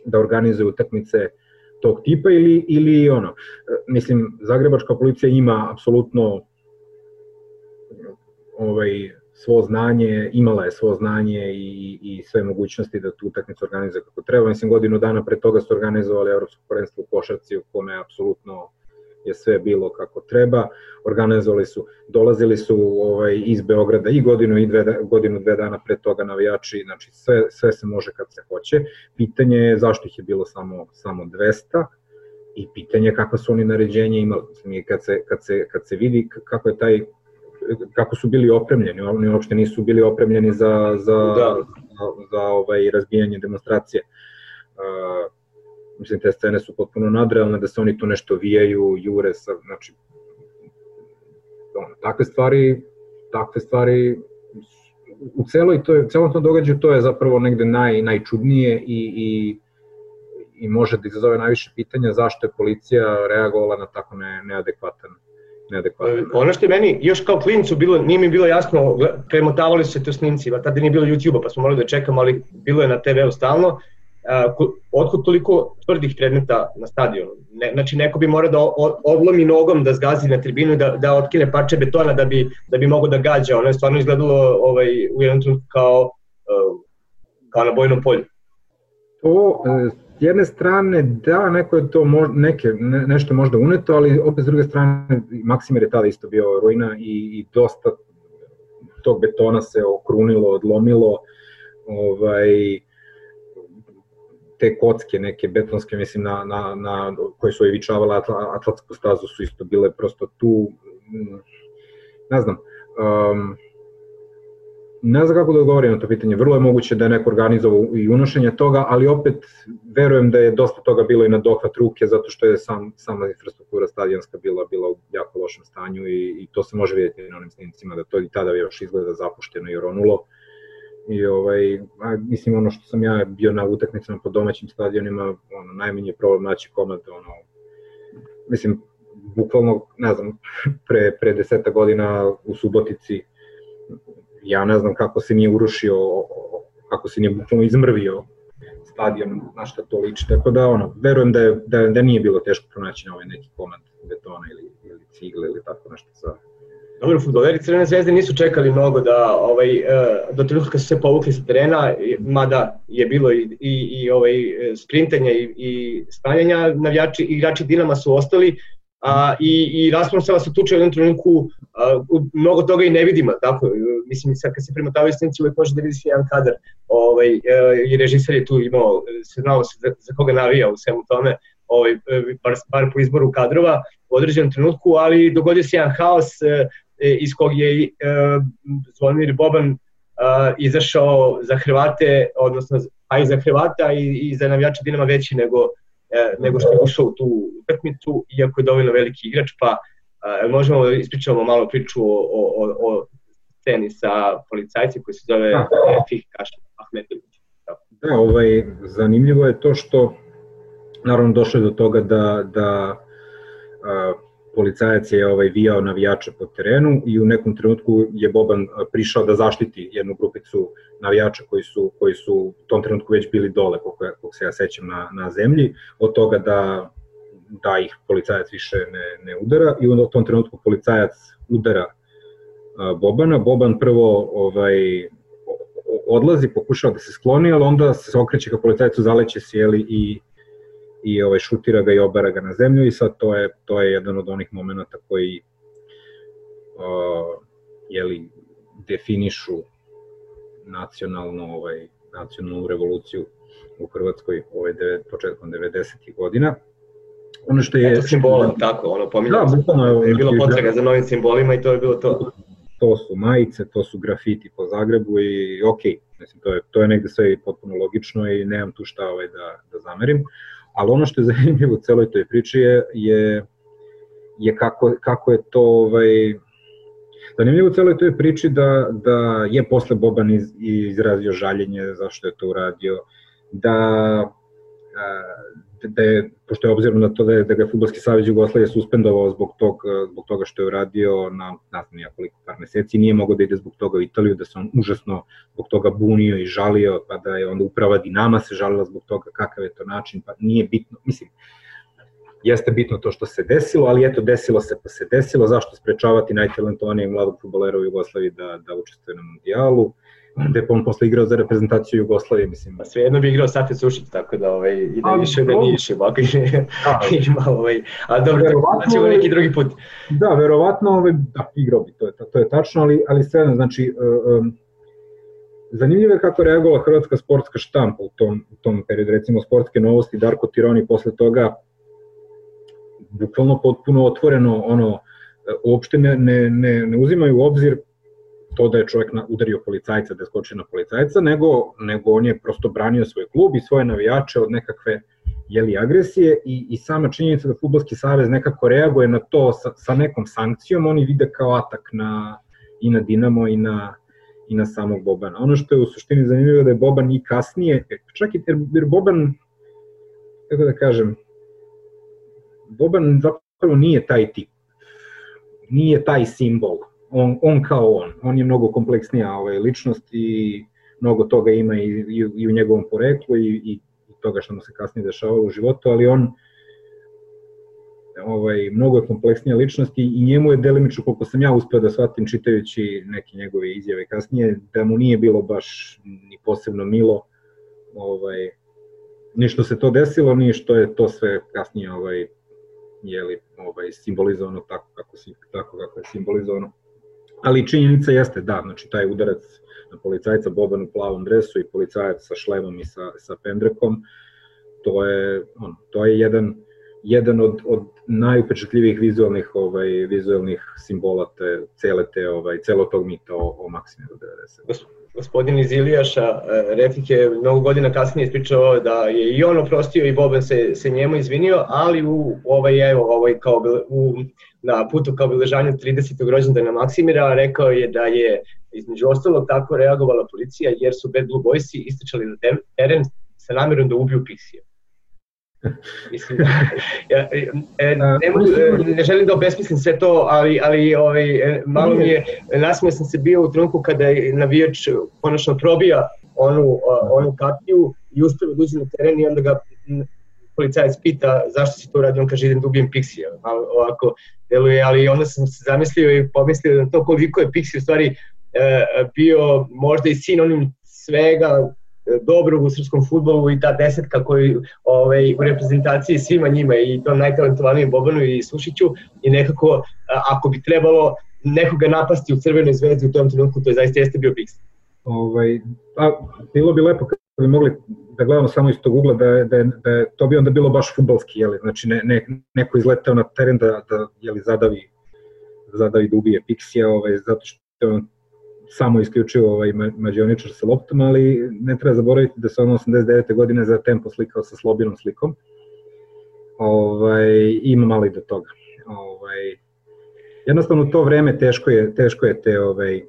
da organizuje utakmice uh, tog tipa ili, ili ono, mislim, Zagrebačka policija ima apsolutno ovaj, svo znanje, imala je svo znanje i, i sve mogućnosti da tu utakmicu organizuje kako treba. Mislim, godinu dana pre toga su organizovali Evropsko prvenstvo u košarci u kome je apsolutno je sve bilo kako treba, organizovali su, dolazili su ovaj, iz Beograda i godinu i dve, godinu, dve dana pre toga navijači, znači sve, sve se može kad se hoće. Pitanje je zašto ih je bilo samo, samo 200 i pitanje je kakva su oni naređenja imali. Mislim, kad, se, kad, se, kad se vidi kako je taj kako su bili opremljeni, oni uopšte nisu bili opremljeni za, za, da. za, za ovaj, razbijanje demonstracije. Uh, mislim, te scene su potpuno nadrealne, da se oni tu nešto vijaju, jure, sa, znači, ono, takve stvari, takve stvari u celoj toj, celom tom događaju to je zapravo negde naj, najčudnije i, i, i može da izazove najviše pitanja zašto je policija reagovala na tako ne, neadekvatan neadekvatan. Ono što je meni još kao klincu bilo, nije mi bilo jasno, premotavali su se to snimci, tada nije bilo YouTube-a pa smo morali da čekamo, ali bilo je na TV-u stalno otkud toliko tvrdih predmeta na stadionu? Ne, znači neko bi morao da odlomi nogom da zgazi na tribinu i da, da otkine parče betona da bi, da bi mogo da gađa. Ono je stvarno izgledalo ovaj, u jednom trenutku kao, kao na bojnom polju. To, e, s jedne strane, da, neko je to mož, neke, ne, nešto možda uneto, ali opet s druge strane, Maksimir je tada isto bio ruina i, i dosta tog betona se okrunilo, odlomilo, ovaj, te kocke neke betonske, mislim, na, na, na, koje su evičavale atla, atlatsku stazu su isto bile prosto tu, mm, ne znam, um, ne znam kako da odgovorim na to pitanje, vrlo je moguće da je neko organizovao i unošenje toga, ali opet verujem da je dosta toga bilo i na dohvat ruke, zato što je sam, sama infrastruktura stadionska bila, bila u jako lošem stanju i, i to se može vidjeti na onim snimcima, da to i tada još izgleda zapušteno i ronulo. Uh, I ovaj, a, mislim ono što sam ja bio na utakmicama po domaćim stadionima, ono, najmanji je problem naći komad, ono, mislim, bukvalno, ne znam, pre, pre deseta godina u Subotici, ja ne znam kako se nije urušio, kako se nije bukvalno izmrvio stadion, na šta to liči, tako da, ono, verujem da, je, da, da nije bilo teško pronaći na ovaj neki komad betona ili, ili cigle ili tako nešto sa, Dobro, futboleri Crvene zvezde nisu čekali mnogo da ovaj e, do trenutka kad su se povukli sa terena, mada je bilo i i i ovaj sprintanja i i stanjanja, navijači igrači Dinama su ostali a, i, i raspon se vas tuče u jednom trenutku, a, mnogo toga i ne vidimo, tako, mislim, sad kad se premotavaju snimci uvek može da vidiš jedan kadar, ovaj, e, i režiser je tu imao, se znao se za, za koga navija u svemu tome, ovaj, e, bar, bar po izboru kadrova u određenom trenutku, ali dogodio se jedan haos, e, E, iz kog je e, Zvonimir Boban e, izašao za Hrvate, odnosno a i za Hrvata i, i za navijača Dinama veći nego, nego što je ušao u tu utakmicu, iako je dovoljno veliki igrač, pa možemo da ispričamo malo priču o, o, o, o sceni sa policajcem koji se zove da. Fih Kašin Ahmetović. Da, ovaj, zanimljivo je to što naravno došlo je do toga da, da a, policajac je ovaj vijao navijače po terenu i u nekom trenutku je Boban prišao da zaštiti jednu grupicu navijača koji su, koji su u tom trenutku već bili dole, koliko, koliko se ja sećam, na, na zemlji, od toga da, da ih policajac više ne, ne udara i u tom trenutku policajac udara Bobana. Boban prvo ovaj, odlazi, pokušava da se skloni, ali onda se okreće ka policajcu, zaleće sjeli i i ovaj, šutira ga i obara ga na zemlju i sad to je, to je jedan od onih momenta koji uh, jeli, definišu nacionalnu, ovaj, nacionalnu revoluciju u Hrvatskoj ovaj, devet, početkom 90. godina. Ono što je... Eto simbola, tako, ono pominjamo. Da, bukvalno je, je bilo znači, potraga za novim simbolima i to je bilo to. To su majice, to su grafiti po Zagrebu i ok, mislim, to je, to je negde sve potpuno logično i nemam tu šta ovaj, da, da zamerim. Uh, ali ono što je zanimljivo u celoj toj priči je, je, je kako, kako je to ovaj, Zanimljivo u celoj toj priči da, da je posle Boban iz, izrazio žaljenje zašto je to uradio, da da je, pošto je obzirom na to da, je, da ga je Futbolski savez Jugoslavije suspendovao zbog, tog, zbog toga što je uradio na, ne znam nijakoliko par meseci, nije mogao da ide zbog toga u Italiju, da se on užasno zbog toga bunio i žalio, pa da je onda uprava Dinama se žalila zbog toga kakav je to način, pa nije bitno, mislim, jeste bitno to što se desilo, ali eto desilo se pa se desilo, zašto sprečavati najtalentovanijeg mladog futbolera u Jugoslaviji da, da učestvuje na mundijalu, onda je on posle igrao za reprezentaciju Jugoslavije, mislim. Pa svejedno bi igrao Sate Sušić, tako da ovaj, i da više da nije više, ovako ima ovaj, a dobro, to ćemo neki drugi put. Da, verovatno, ovaj, da, igrao bi, to je, to je tačno, ali, ali sve, znači, um, Zanimljivo je kako reagovala hrvatska sportska štampa u tom, u tom periodu, recimo sportske novosti, Darko Tironi posle toga bukvalno potpuno otvoreno, ono, uopšte ne, ne, ne, ne uzimaju u obzir to da je čovjek na, udario policajca, da je skočio na policajca, nego, nego on je prosto branio svoj klub i svoje navijače od nekakve jeli, agresije i, i sama činjenica da Futbolski savez nekako reaguje na to sa, sa nekom sankcijom, oni vide kao atak na, i na Dinamo i na, i na samog Bobana. Ono što je u suštini zanimljivo da je Boban i kasnije, čak i jer Boban, kako da kažem, Boban zapravo nije taj tip, nije taj simbol, on, on kao on, on je mnogo kompleksnija ovaj, ličnost i mnogo toga ima i, i, i u njegovom poreklu i, i toga što mu se kasnije dešavalo u životu, ali on ovaj, mnogo je kompleksnija ličnost i, njemu je delimično, koliko sam ja uspeo da shvatim čitajući neke njegove izjave kasnije, da mu nije bilo baš ni posebno milo ovaj, ni što se to desilo, ni što je to sve kasnije ovaj, jeli, ovaj, simbolizovano tako kako, si, tako kako je simbolizovano. Ali činjenica jeste, da, znači taj udarac na policajca Boban u plavom dresu i policajac sa šlemom i sa, sa pendrekom, to je, on, to je jedan, jedan od, od najupečatljivih vizualnih ovaj vizualnih simbola te cele te ovaj celo tog mita o, o Maksimiru 90. Gospodin iz Ilijaša e, Refik je mnogo godina kasnije ispričao da je i on oprostio i Boban se, se njemu izvinio, ali u ovaj evo ovaj kao u na putu kao obiležanju 30. rođendana Maksimira rekao je da je između ostalog tako reagovala policija jer su Bad Blue Boysi ističali na teren sa namerom da ubiju Pixija. Mislim, ja, e, ne, mogu, ne želim da obesmislim sve to, ali, ali ovaj, e, malo mi je, nasmio sam se bio u trenutku kada je navijač konačno probija onu, onu kapiju i uspeva da uđe na teren i onda ga policajac pita zašto si to uradio, on kaže idem da ubijem Pixija, ovako deluje, ali onda sam se zamislio i pomislio da to koliko je Pixi u stvari e, bio možda i sin onim svega dobrog u srpskom futbolu i ta desetka koji ovaj, u reprezentaciji svima njima i to najtalentovanijem Bobanu i Sušiću i nekako ako bi trebalo nekoga napasti u crvenoj zvezdi u tom trenutku, to je zaista jeste bio Pix. Ovaj, pa, bilo bi lepo kad bi mogli da gledamo samo iz tog ugla da, da, da to bi onda bilo baš futbalski, jeli, znači ne, ne, neko izletao na teren da, da jeli, zadavi, zadavi da ubije Pixija, ovaj, zato što je on samo isključivo ovaj mađioničar sa loptom, ali ne treba zaboraviti da se on 89. godine za tempo slikao sa slobinom slikom. Ovaj, ima malo i do toga. Ovaj, jednostavno to vreme teško je, teško je te ovaj,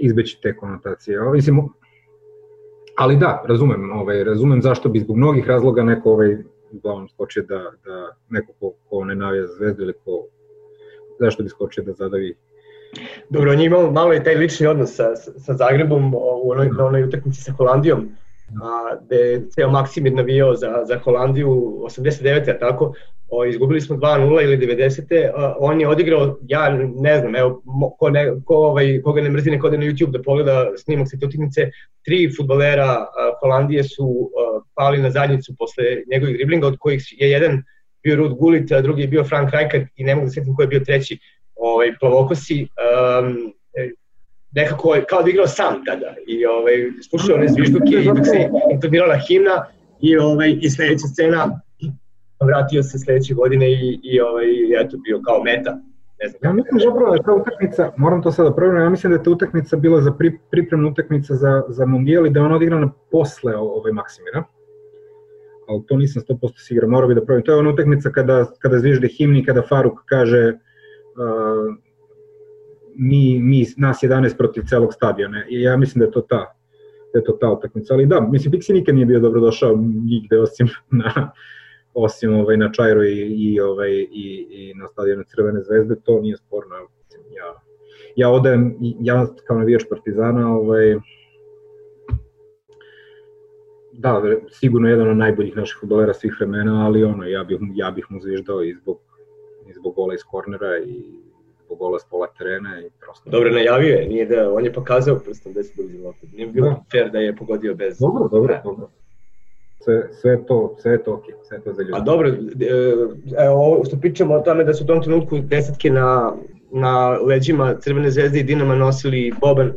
izbeći te konotacije. Ovaj, mislim, ali da, razumem, ovaj, razumem zašto bi zbog mnogih razloga neko ovaj, uglavnom skočio da, da neko ko, ko ne navija zvezdu ili ko, zašto bi skočio da zadavi? Dobro, on je imao malo i taj lični odnos sa, sa Zagrebom u onoj, na onoj utakmici sa Holandijom, a, gde je ceo Maksimir navijao za, za Holandiju 89. a tako, o, izgubili smo 2-0 ili 90. A, on je odigrao, ja ne znam, evo, ko, ne, ko, ovaj, koga ne mrzi neko na YouTube da pogleda snimak sa te utakmice, tri futbolera a, Holandije su a, pali na zadnjicu posle njegovih driblinga, od kojih je jedan bio Rud Gullit, a drugi je bio Frank Rijkaard i ne mogu da setim ko je bio treći ovaj, plavokosi, um, nekako kao da igrao sam tada i ovaj, slušao one zvižduke i dok se intonirala himna i, ovaj, i sledeća scena vratio se sledeće godine i, i ovaj, eto bio kao meta. Ne znam ja mislim zapravo da je ta utakmica, moram to sada provjeriti, ja mislim da je ta utakmica bila za pri, pripremna utakmica za, za Mundijal i da je ona odigrana posle ovaj Maksimira. Ali to nisam 100% siguran, morao bi da provjerim. To je ona utakmica kada, kada zvižde himni, kada Faruk kaže mi, mi, nas 11 protiv celog stadiona i ja mislim da je to ta da je to ta utakmica, ali da, mislim Pixi nikad nije bio dobro došao nigde osim na osim ovaj na Čajru i i ovaj i i na stadionu Crvene zvezde, to nije sporno. Ja ja odem ja kao navijač Partizana, ovaj da, sigurno jedan od najboljih naših fudbalera svih vremena, ali ono, ja bih, ja bih mu zviždao i zbog i zbog gola iz kornera i zbog gola s pola terena i prosto... Dobro, najavio je, nije da, on je pokazao prstom da se dođe lopet. Nije bilo da. fair da je pogodio bez... Dobro, dobro, ne. dobro. Sve, sve to, sve to ok, sve to za ljudi. A dobro, e, evo što pričamo o tome da su u tom trenutku desetke na, na leđima Crvene zvezde i Dinama nosili Boban,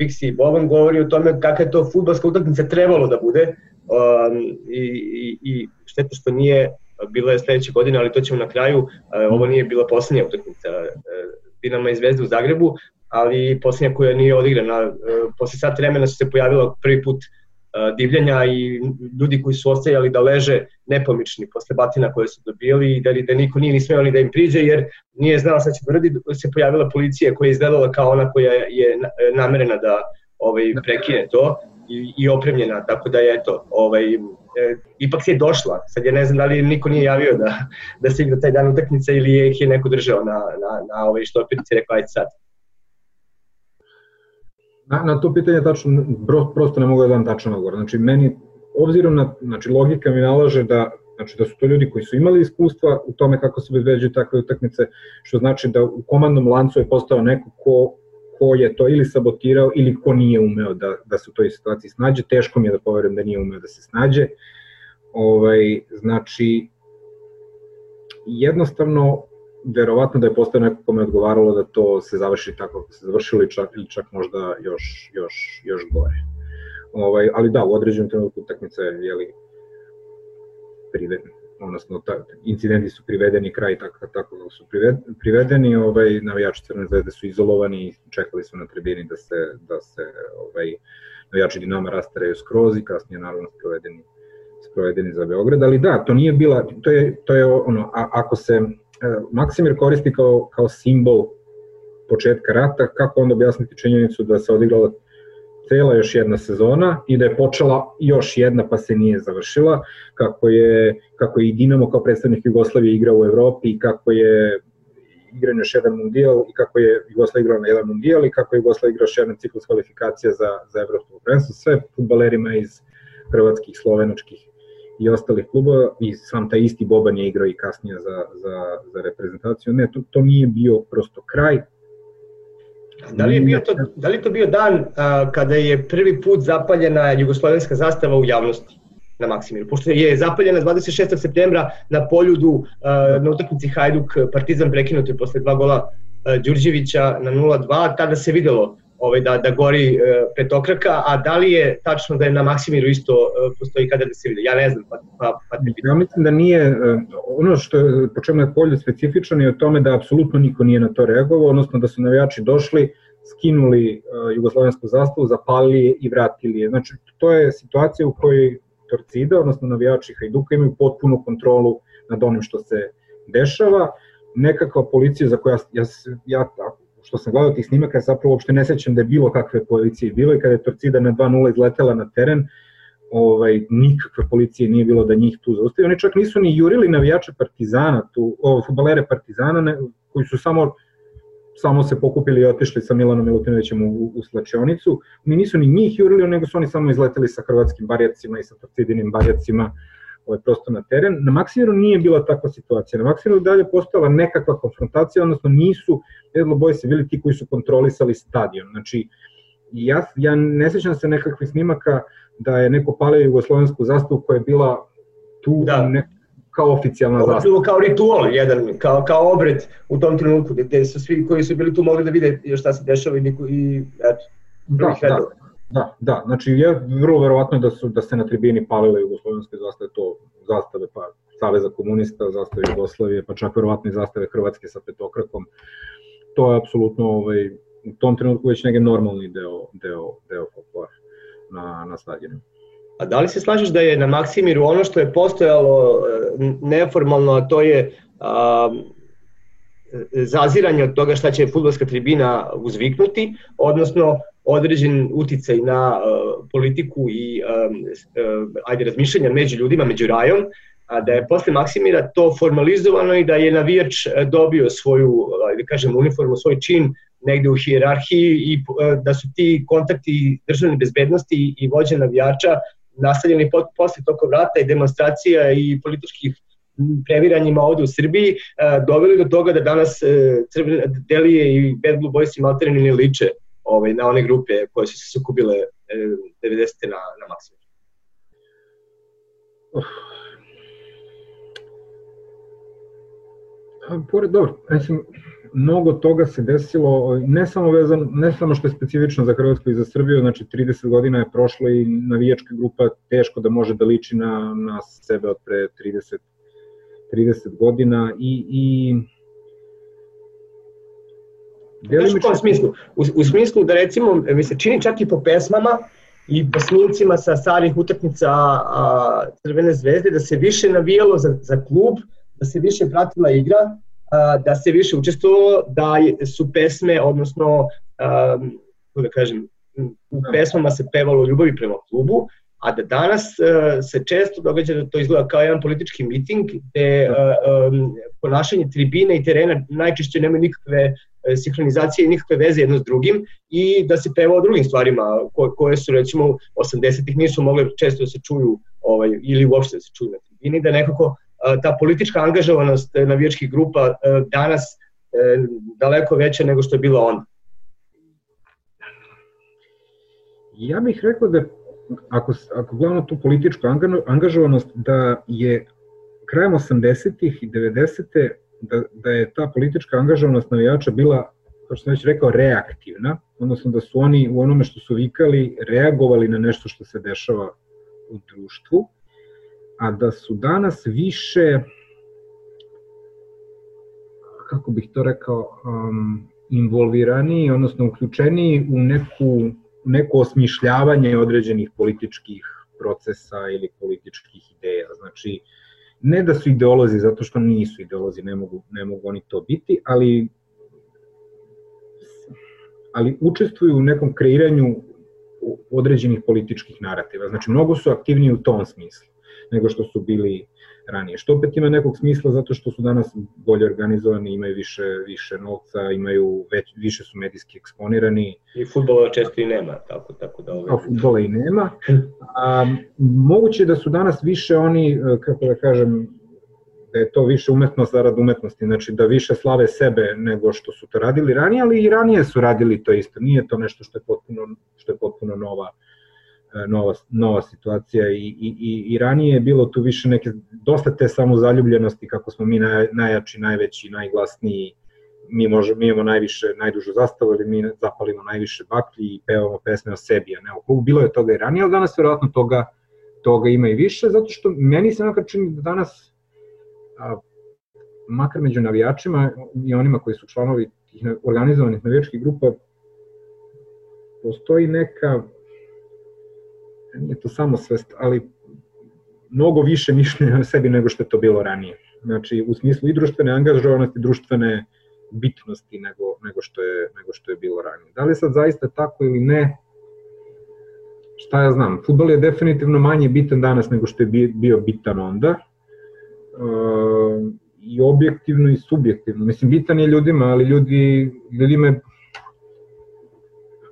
Pixi i Boban govori o tome kakva je to futbalska utakmica trebalo da bude um, i, i, i šteta što nije bila je sledeće godine, ali to ćemo na kraju, ovo nije bila poslednja utakmica Dinama i Zvezde u Zagrebu, ali poslednja koja nije odigrana. Posle sat vremena su se pojavila prvi put divljanja i ljudi koji su ostajali da leže nepomični posle batina koje su dobili i da, da niko nije ni smeo da im priđe jer nije znao šta će uradi, se pojavila policija koja je izgledala kao ona koja je namerena da ovaj, prekine to i, i opremljena, tako da je eto, ovaj, e, ipak se je došla, sad ja ne znam da li niko nije javio da, da se igra taj dan utakmice ili je ih je neko držao na, na, na ovaj štopirici i rekao ajde sad. Na, na to pitanje tačno, prosto ne mogu da dam tačan odgovor. Znači, meni, obzirom na, znači, logika mi nalaže da Znači da su to ljudi koji su imali iskustva u tome kako se obezbeđuju takve utakmice, što znači da u komandnom lancu je postao neko ko ko je to ili sabotirao ili ko nije umeo da, da se u toj situaciji snađe. Teško mi je da poverujem da nije umeo da se snađe. Ovaj, znači, jednostavno, verovatno da je postao neko kome odgovaralo da to se završi tako kako se završilo ili čak, ili čak možda još, još, još gore. Ovaj, ali da, u određenom trenutku utakmica je jeli, privedena odnosno ta, incidenti su privedeni kraj tako tako da su privedeni, ovaj navijači Crvene zvezde su izolovani i čekali su na tribini da se da se ovaj navijači Dinama rastareju skroz i kasnije naravno sprovedeni sprovedeni za Beograd, ali da, to nije bila to je to je ono a, ako se Maksimir koristi kao kao simbol početka rata, kako onda objasniti činjenicu da se odigrala cela još jedna sezona i da je počela još jedna pa se nije završila, kako je, kako je i Dinamo kao predstavnik Jugoslavije igrao u Evropi i kako je igran još jedan mundijal i kako je Jugoslavija igrala na jedan mundijal i kako je Jugoslavija igrao još jedan ciklus kvalifikacija za, za evropsko prvenstvo, sve futbalerima iz hrvatskih, slovenačkih i ostalih klubova i sam taj isti Boban je igrao i kasnije za, za, za reprezentaciju. Ne, to, to nije bio prosto kraj, Da li je bio to, da li to bio dan a, kada je prvi put zapaljena jugoslovenska zastava u javnosti na Maksimiru? Pošto je zapaljena 26. septembra na poljudu a, na utakmici Hajduk Partizan prekinuti posle dva gola Đurđevića na 0-2, tada se videlo ovaj, da, da gori e, petokraka, a da li je tačno da je na Maksimiru isto e, postoji kada da se vidi? Ja ne znam, pa, pa, pa te Ja mislim da nije, e, ono što je, po čemu je polje specifičan je o tome da apsolutno niko nije na to reagovao, odnosno da su navijači došli, skinuli jugoslovensku zastavu, zapalili je i vratili je. Znači, to je situacija u kojoj Torcida, odnosno navijači Hajduka, imaju potpunu kontrolu nad onim što se dešava. Nekakva policija za koja ja, ja, ja što sam gledao tih snimaka, zapravo uopšte ne sećam da je bilo kakve policije bilo i kada je Torcida na 2-0 izletela na teren, ovaj, nikakve policije nije bilo da njih tu zaustavi. Oni čak nisu ni jurili navijače Partizana, tu, ovo, futbalere Partizana, ne, koji su samo samo se pokupili i otišli sa Milanom Milutinovićem u, u slačionicu. Mi nisu ni njih jurili, nego su oni samo izleteli sa hrvatskim barjacima i sa torcidinim barjacima ovaj, prosto na teren. Na Maksimiru nije bila takva situacija. Na Maksimiru dalje postojala nekakva konfrontacija, odnosno nisu Edlo se bili ti koji su kontrolisali stadion. Znači, ja, ja ne sećam se nekakvih snimaka da je neko palio jugoslovensku zastavu koja je bila tu da. ne, kao oficijalna zastava. Ovo kao ritual jedan, kao, kao obred u tom trenutku, gde su svi koji su bili tu mogli da vide šta se dešava i, i eto, da, da, da, da, znači je vrlo verovatno da su da se na tribini palile jugoslovenske zastave, to zastave pa Saveza komunista, zastave Jugoslavije, pa čak verovatno i zastave Hrvatske sa petokrakom. To je apsolutno ovaj, u tom trenutku već neki normalni deo, deo, deo folklora na, na stadionu. A da li se slažeš da je na Maksimiru ono što je postojalo e, neformalno, a to je a, zaziranje od toga šta će futbolska tribina uzviknuti, odnosno određen uticaj na uh, politiku i uh, ajde razmišljanja među ljudima, među rajom, a da je posle Maksimira to formalizovano i da je navijač dobio svoju, ajde kažem, uniformu, svoj čin negde u hijerarhiji i da su ti kontakti državne bezbednosti i vođe navijača nastavljeni posle tokom rata i demonstracija i političkih previranjima ovde u Srbiji doveli do toga da danas Crvene Delije i Bad Blue Boys i Maltereni ne liče ovaj, na one grupe koje su se sukubile 90. na, na maksimum. Pored, dobro, mislim, mnogo toga se desilo, ne samo vezano, ne samo što je specifično za Hrvatsku i za Srbiju, znači 30 godina je prošlo i navijačka grupa teško da može da liči na, na sebe od pre 30, 30 godina i, i Delimično... Znaš u smislu? U, u smislu da recimo, mi se čini čak i po pesmama i po snimcima sa starih utakmica a, Crvene zvezde da se više navijalo za, za klub, da se više pratila igra, a, da se više učestvovalo, da su pesme, odnosno, a, da kažem, u pesmama se pevalo ljubavi prema klubu, a da danas uh, se često događa da to izgleda kao jedan politički miting gde uh, um, ponašanje tribine i terena najčešće nema nikakve sinhronizacije i nikakve veze jedno s drugim i da se peva o drugim stvarima ko, koje su recimo 80-ih nisu mogle često da se čuju ovaj, ili uopšte da se čuju na tribini, da nekako ta politička angažovanost navijačkih grupa uh, danas daleko veća nego što je bila onda. Ja bih rekao da ako, ako gledamo tu političku angažovanost, da je krajem 80-ih i 90. Da, da je ta politička angažovanost navijača bila, kao što sam već rekao, reaktivna, odnosno da su oni u onome što su vikali reagovali na nešto što se dešava u društvu, a da su danas više, kako bih to rekao, um, involvirani, odnosno uključeni u neku neko osmišljavanje određenih političkih procesa ili političkih ideja. Znači, ne da su ideolozi, zato što nisu ideolozi, ne mogu, ne mogu oni to biti, ali ali učestvuju u nekom kreiranju određenih političkih narativa. Znači, mnogo su aktivniji u tom smislu nego što su bili ranije. Što opet ima nekog smisla zato što su danas bolje organizovani, imaju više, više novca, imaju već, više su medijski eksponirani. I futbola često i nema, tako, tako da... Ovaj... A futbola i nema. A, moguće da su danas više oni, e, kako da kažem, da je to više umetnost zarad umetnosti, znači da više slave sebe nego što su to radili ranije, ali i ranije su radili to isto. Nije to nešto što je potpuno, što je potpuno nova nova, nova situacija i, i, i, i ranije je bilo tu više neke, dosta te samozaljubljenosti kako smo mi naj, najjači, najveći, najglasniji, mi, možemo, mi imamo najviše, najdužu zastavu ili mi zapalimo najviše baklji i pevamo pesme o sebi, a ne o klubu. Bilo je toga i ranije, ali danas verovatno toga, toga ima i više, zato što meni se nekako čini da danas, a, makar među navijačima i onima koji su članovi tih organizovanih navijačkih grupa, postoji neka nije to samo svest, ali mnogo više mišljenja o sebi nego što je to bilo ranije. Znači, u smislu i društvene angažovanosti, društvene bitnosti nego, nego, što je, nego što je bilo ranije. Da li sad zaista tako ili ne, šta ja znam, futbol je definitivno manje bitan danas nego što je bio bitan onda. E, I objektivno i subjektivno. Mislim, bitan je ljudima, ali ljudi, ljudima je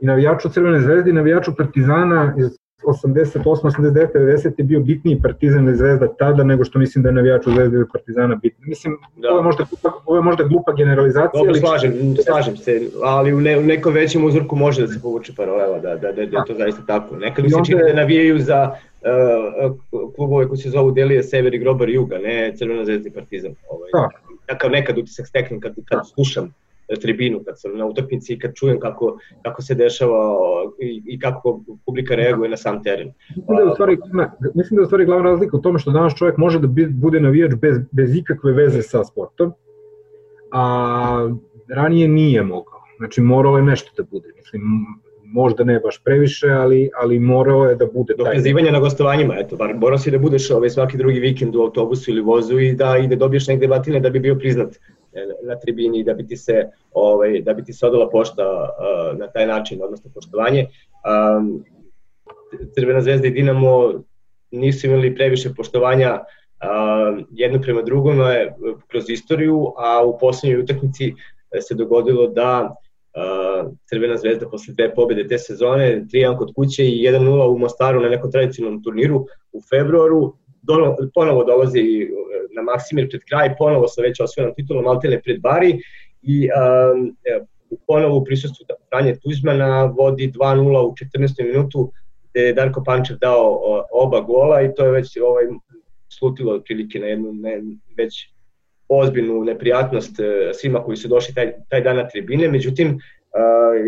i navijaču Crvene zvezde i navijaču Partizana iz 88, 89, 90 je bio bitniji Partizan i Zvezda tada nego što mislim da je navijač u Zvezdi ili Partizana bitno. Mislim, da. ovo, je možda, ovo je možda glupa generalizacija. Dobro, ali... slažem, slažem se, ali u, ne, u nekom većem uzorku može da se povuče paralela, da, da, da, da je to zaista tako. Nekad mi se čini da navijaju za uh, klubove koji se zovu Delije, Sever i Grobar Juga, ne Crvena zvezda i Partizan. Ovaj. Da. Takav nekad utisak steknem kad, kad da. slušam tribinu, kad sam na utakmici i kad čujem kako, kako se dešava i, i kako publika reaguje na sam teren. Mislim da je u stvari, mislim da je u stvari glavna razlika u tome što danas čovjek može da bude navijač bez, bez ikakve veze sa sportom, a ranije nije mogao. Znači moralo je nešto da bude. Mislim, možda ne baš previše, ali, ali morao je da bude taj. Dokazivanje na gostovanjima, eto, bar morao si da budeš ovaj, svaki drugi vikend u autobusu ili vozu i da, i da dobiješ negde batine da bi bio priznat na tribini da bi ti se ovaj da bi ti se odala pošta na taj način odnosno poštovanje. Um, Crvena zvezda i Dinamo nisu imali previše poštovanja uh, jedno prema drugom kroz istoriju, a u poslednjoj utakmici se dogodilo da uh, Crvena zvezda posle dve pobede te sezone, 3-1 kod kuće i 1-0 u Mostaru na nekom tradicionalnom turniru u februaru, do, ponovo dolazi na Maksimir pred kraj, ponovo sa već osvojenom titulom, Altene pred Bari i um, ponovo u prisustvu Franje Tuđmana vodi 2-0 u 14. minutu gde je Darko Pančev dao oba gola i to je već ovaj, slutilo otprilike na jednu ne, već ozbiljnu neprijatnost e, svima koji su došli taj, taj dan na tribine. Međutim,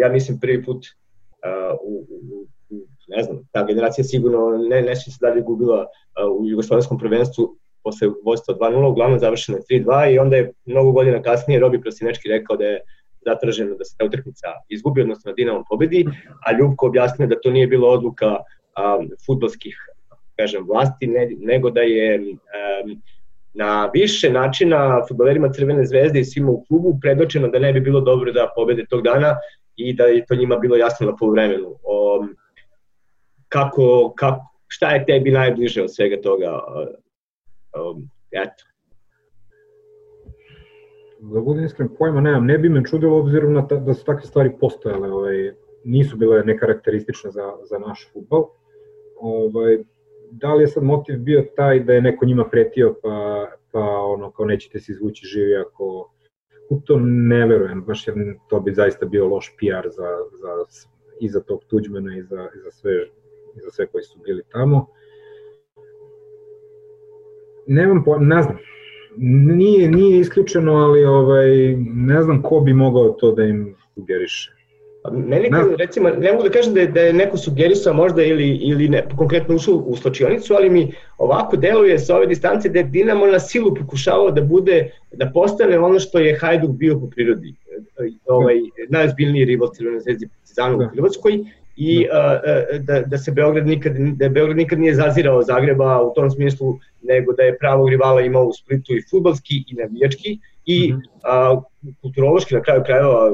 ja mislim prvi put u, u, ne znam, ta generacija sigurno ne, ne se dalje gubila u jugoslovenskom prvenstvu posle vojstva 2-0, uglavnom završeno je 3-2 i onda je mnogo godina kasnije Robi Prosinečki rekao da je zatraženo da se ta utakmica izgubi, odnosno da Dinamo pobedi, a Ljubko objasnio da to nije bila odluka um, futbolskih kažem, vlasti, ne, nego da je um, na više načina futbolerima Crvene zvezde i svima u klubu predočeno da ne bi bilo dobro da pobede tog dana i da je to njima bilo jasno na polovremenu. Um, kako, kako, šta je tebi najbliže od svega toga? Um, eto, da budem iskren, pojma nemam, ne bi me čudilo obzirom na ta, da su takve stvari postojale, ovaj, nisu bile nekarakteristične za, za naš futbol. Ovaj, da li je sad motiv bio taj da je neko njima pretio pa, pa ono kao nećete se izvući živi ako u to ne verujem, baš jer to bi zaista bio loš PR za, za, i za tog Tuđmana i za, i za, sve, i za sve koji su bili tamo. Nemam, po, ne znam, nije, nije isključeno, ali ovaj, ne znam ko bi mogao to da im sugeriše. Pa meni, ne. recimo, ne mogu da kažem da je, da je neko sugerisao možda ili, ili ne, konkretno ušao u slačionicu, ali mi ovako deluje sa ove distance da je Dinamo na silu pokušavao da bude, da postane ono što je Hajduk bio po prirodi. Ovaj, najozbiljniji rival Crvene zvezde Partizanu u da. Hrvatskoj i da. da, da se Beograd nikad, da Beograd nikad nije zazirao Zagreba u tom smislu, nego da je pravog rivala imao u Splitu i futbalski i navijački i mm -hmm. a, kulturološki na kraju krajeva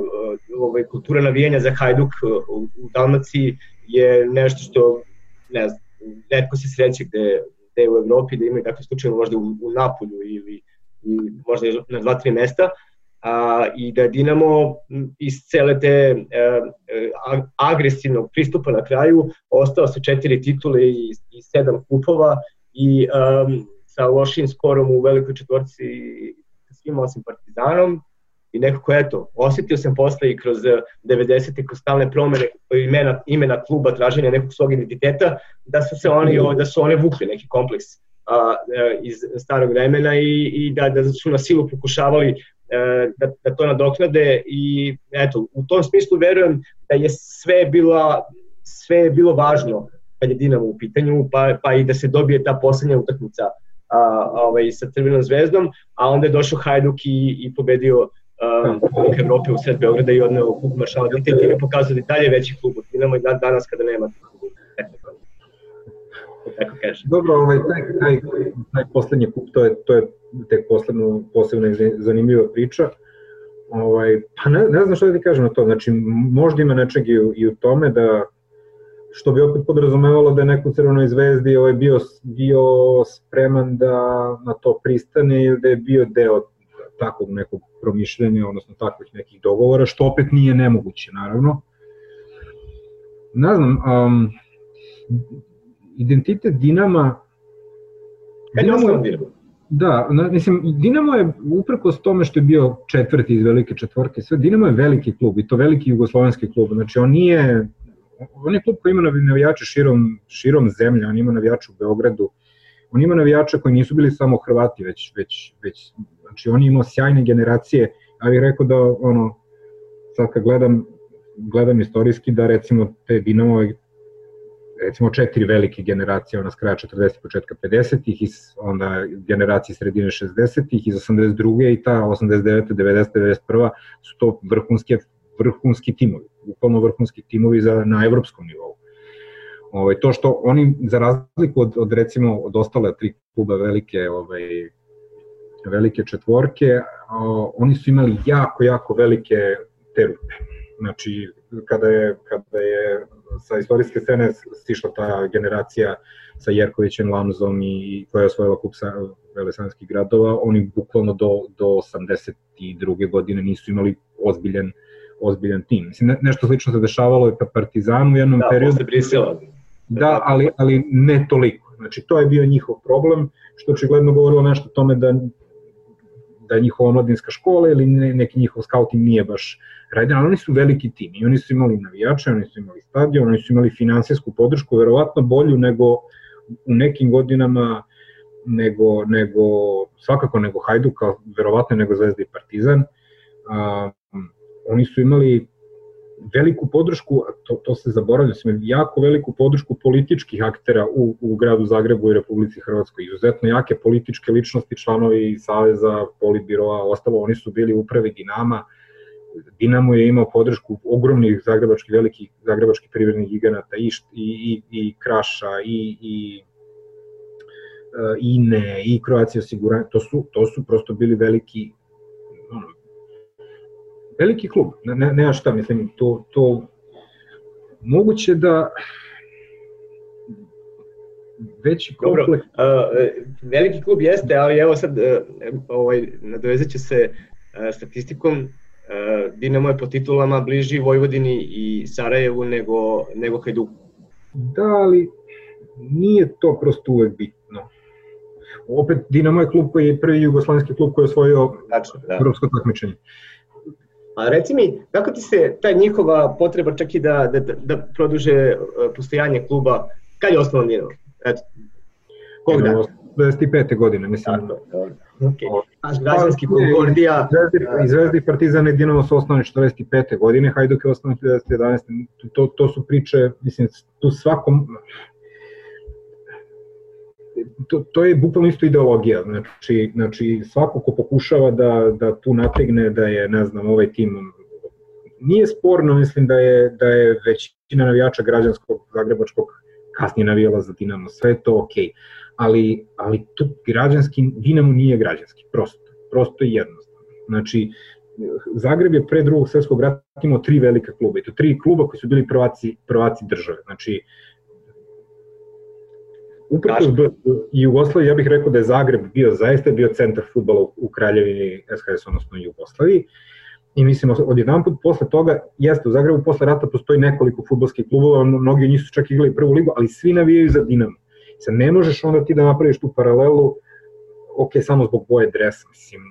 ovaj, kultura navijanja za Hajduk u, u Dalmaciji je nešto što ne znam, netko se sreće gde, gde u Evropi da imaju takve slučaje možda u, u Napolju ili, ili možda na dva, tri mesta, a, i da Dinamo iz cele te e, e agresivnog pristupa na kraju ostao sa četiri titule i, i sedam kupova i um, sa lošim skorom u velikoj četvorci sa svim osim Partizanom i nekako eto, osetio sam posle i kroz 90. Eh, kroz stalne promene imena, imena kluba, traženja nekog svog identiteta, da su se oni, da su one vukli neki kompleks a, eh, iz starog vremena i, i da, da su na silu pokušavali E, da, da to nadoknade i eto, u tom smislu verujem da je sve bila sve je bilo važno kad je Dinamo u pitanju, pa, pa i da se dobije ta poslednja utakmica a, ovaj, sa Crvenom zvezdom, a onda je došao Hajduk i, i pobedio uh, Evrope u sred Beograda i odneo kup maršala Dite i time pokazao da je dalje veći klub od Dinamo i dan, danas kada nema tako kaže. Dobro, ovaj, taj, taj, taj poslednji kup, to je, to je tek posebno, posebno zanimljiva priča. Ovaj, pa ne, ne znam što da ti kažem na to, znači možda ima nečeg i u, i u tome da što bi opet podrazumevalo da je neko u Crvenoj zvezdi ovaj, bio, bio spreman da na to pristane ili da je bio deo takvog nekog promišljenja, odnosno takvih nekih dogovora, što opet nije nemoguće, naravno. Ne znam, um, identitet Dinama... Dinamo je, da, na, mislim, Dinamo je uprkos tome što je bio četvrti iz velike četvorke, sve, Dinamo je veliki klub i to veliki jugoslovenski klub, znači on nije, on je klub koji ima navijače širom, širom zemlje, on ima navijače u Beogradu, on ima navijača koji nisu bili samo Hrvati, već, već, već znači on je imao sjajne generacije, ja bih rekao da ono, sad kad gledam, gledam istorijski da recimo te Dinamo recimo četiri velike generacije, ona s kraja 40. početka 50-ih, i onda generacije sredine 60-ih, iz 82. i ta 89. 90. 91. su to vrhunske, vrhunski timovi, bukvalno vrhunski timovi za, na evropskom nivou. Ovaj, to što oni, za razliku od, od recimo od ostale tri kluba velike, ovaj, velike četvorke, o, oni su imali jako, jako velike te rupe. Znači, kada je, kada je sa istorijske scene stišla ta generacija sa Jerkovićem, Lamzom i koja je osvojila kup sa velesanskih gradova, oni bukvalno do, do 82. godine nisu imali ozbiljan, ozbiljan tim. Mislim, ne, nešto slično se dešavalo i ka Partizanu u jednom da, periodu. Da, posle Brisela. Da, ali, ali ne toliko. Znači, to je bio njihov problem, što očigledno govorilo nešto o tome da da je njihova omladinska škola ili neki njihov scouting nije baš radan, ali oni su veliki tim i oni su imali navijače, oni su imali stadion, oni su imali finansijsku podršku, verovatno bolju nego u nekim godinama nego, nego svakako nego Hajduka, verovatno nego Zvezda i Partizan. A, oni su imali veliku podršku, to, to se zaboravlja, su jako veliku podršku političkih aktera u, u gradu Zagrebu i Republici Hrvatskoj. Izuzetno jake političke ličnosti, članovi Saveza, Politbiroa, ostalo, oni su bili upravi Dinama. Dinamo je imao podršku ogromnih zagrebačkih, velikih zagrebačkih privrednih giganata i, i, i Kraša i, i e, INE i Croatia osiguranja, to su, to su prosto bili veliki veliki klub, ne, nema šta, mislim, to, to moguće da veći kompleks... Dobro, uh, veliki klub jeste, ali evo sad, uh, ovaj, nadovezat će se uh, statistikom, uh, Dinamo je po titulama bliži Vojvodini i Sarajevu nego, nego Hajduku. Da, ali nije to prosto uvek bitno. Opet Dinamo je klub koji je prvi jugoslovenski klub koji je osvojio Tačno, da. evropsko takmičenje. A reci mi, kako ti se ta njihova potreba čak i da, da, da produže e, postojanje kluba, kad je osnovan Dinamo? Eto, kog dana? 25. godine, mislim. Tako, dobro. Okay. Naš građanski klub Gordija. I Zvezdi i Partizan i Dinamo su osnovani 45. godine, Hajduk je osnovan 1911. To, to su priče, mislim, tu svakom, to, to je bukvalno isto ideologija, znači, znači svako ko pokušava da, da tu nategne da je, ne znam, ovaj tim nije sporno, mislim da je, da je većina navijača građanskog zagrebačkog kasnije navijala za Dinamo, sve to okay. ali, ali to građanski, Dinamo nije građanski, prosto, prosto i jednostavno. Znači, Zagreb je pre drugog svetskog rata imao tri velika kluba, i to tri kluba koji su bili prvaci, prvaci države. Znači, Upravo i Jugoslaviji, ja bih rekao da je Zagreb bio zaista bio centar futbala u Kraljevini SHS, odnosno Jugoslaviji. I mislim, od jedan put posle toga, jeste, u Zagrebu posle rata postoji nekoliko futbolskih klubova, mnogi njih su čak igrali prvu ligu, ali svi navijaju za Dinamo. Sad ne možeš onda ti da napraviš tu paralelu, ok, samo zbog boje dresa, mislim,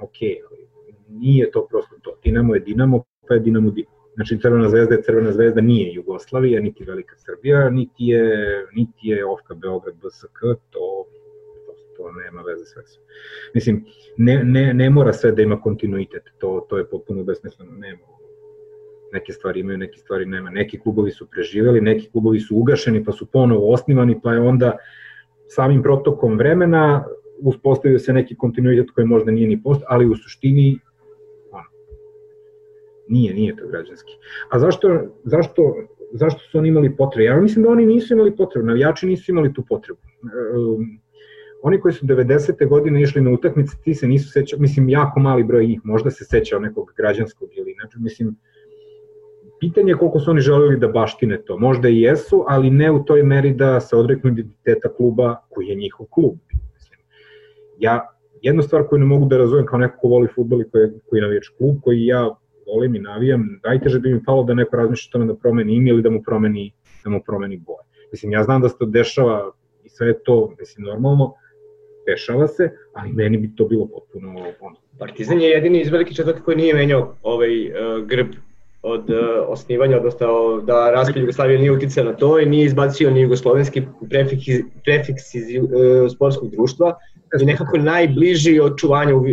ok, ali nije to prosto to. Dinamo je Dinamo, pa je Dinamo Dinamo. Znači Crvena zvezda je Crvena zvezda, nije Jugoslavija, niti Velika Srbija, niti je, niti je Ofka Beograd BSK, to, to, to nema veze sve su. Mislim, ne, ne, ne mora sve da ima kontinuitet, to, to je potpuno besmisleno, nema. Neke stvari imaju, neke stvari nema. Neki klubovi su preživeli, neki klubovi su ugašeni pa su ponovo osnivani, pa je onda samim protokom vremena uspostavio se neki kontinuitet koji možda nije ni post, ali u suštini Nije, nije to građanski. A zašto, zašto, zašto su oni imali potrebu? Ja mislim da oni nisu imali potrebu, navijači nisu imali tu potrebu. Um, oni koji su 90. godine išli na utakmice, ti se nisu sećao, mislim, jako mali broj njih, možda se sećao nekog građanskog ili, znači, mislim, pitanje je koliko su oni želeli da baštine to. Možda i jesu, ali ne u toj meri da se odreknu identiteta kluba koji je njihov klub. Mislim, ja, jednu stvar koju ne mogu da razumem kao neko ko voli futbol i koji, koji navijač klub, koji ja volim i navijam, najteže bi mi palo da neko razmišlja tome da promeni ime ili da mu promeni, da mu promeni boje. Mislim, ja znam da se to dešava i sve to, mislim, normalno, dešava se, ali meni bi to bilo potpuno ono. Partizan je jedini iz velike četvrke koji nije menjao ovaj uh, grb od uh, osnivanja, odnosno da raspad Jugoslavije nije uticao na to i nije izbacio ni jugoslovenski prefiks, prefiks iz uh, sportskog društva i nekako najbliži očuvanju uh,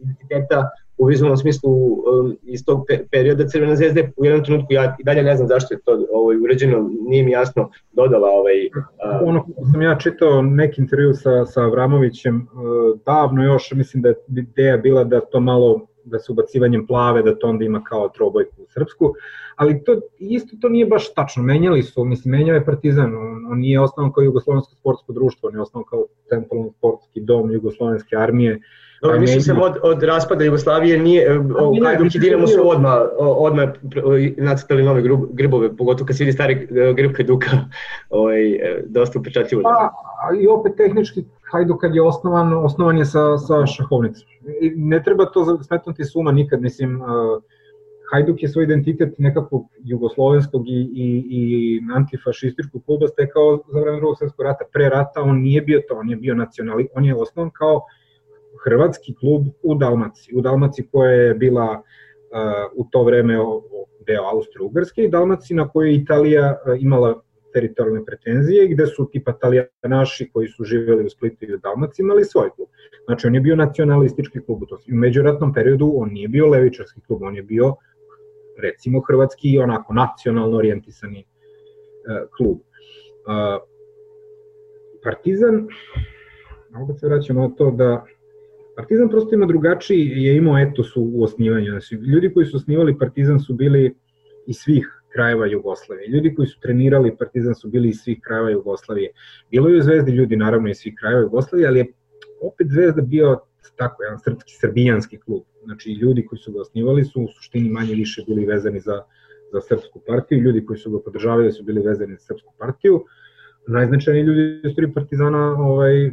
identiteta u vizualnom smislu um, iz tog perioda Crvena zvezda u jednom trenutku, ja i dalje ne znam zašto je to ovaj, uređeno, nije mi jasno dodala ovaj... Uh, ono sam ja čitao neki intervju sa, sa Avramovićem, uh, davno još, mislim da je ideja bila da to malo da se ubacivanjem plave, da to onda ima kao trobojku u srpsku, ali to isto to nije baš tačno, menjali su, mislim, menjao je Partizan, on, on nije osnovan kao Jugoslovensko sportsko društvo, on je osnovan kao centralno sportski dom Jugoslovenske armije, Dobro, pa mislim sam od, od raspada Jugoslavije nije, o, Hajduk i Dinamo su odmah, odmah nacrtali nove grub, grbove, pogotovo kad se vidi stari e, grb Hajduka, ovaj, e, dosta upečatljivo. Pa, i opet tehnički Hajduk kad je osnovan, osnovan je sa, sa šahovnicom. Ne treba to smetnuti suma nikad, mislim, uh, Hajduk je svoj identitet nekakvog jugoslovenskog i, i, i antifašističkog kluba stekao za vreme drugog svetskog rata. Pre rata on nije bio to, on je bio nacionali, on je osnovan kao hrvatski klub u Dalmaciji. U Dalmaciji koja je bila uh, u to vreme deo Austro-Ugrske i Dalmaciji na kojoj je Italija uh, imala teritorijalne pretenzije gde su tipa Talijanaši koji su živjeli u Splitu i u Dalmaciji imali svoj klub. Znači on je bio nacionalistički klub, u međuratnom periodu on nije bio levičarski klub, on je bio recimo hrvatski onako nacionalno orijentisani uh, klub. Uh, Partizan, opet se vraćamo na to da Partizan prosto ima drugačiji, je imao etos u osnivanju. Znači, ljudi koji su osnivali Partizan su bili iz svih krajeva Jugoslavije. Ljudi koji su trenirali Partizan su bili iz svih krajeva Jugoslavije. Bilo je u Zvezdi ljudi naravno iz svih krajeva Jugoslavije, ali je opet Zvezda bio tako jedan srpski, srbijanski klub. Znači ljudi koji su ga osnivali su u suštini manje više bili vezani za, za srpsku partiju, ljudi koji su ga podržavali su bili vezani za srpsku partiju. Najznačajniji ljudi iz Partizana ovaj,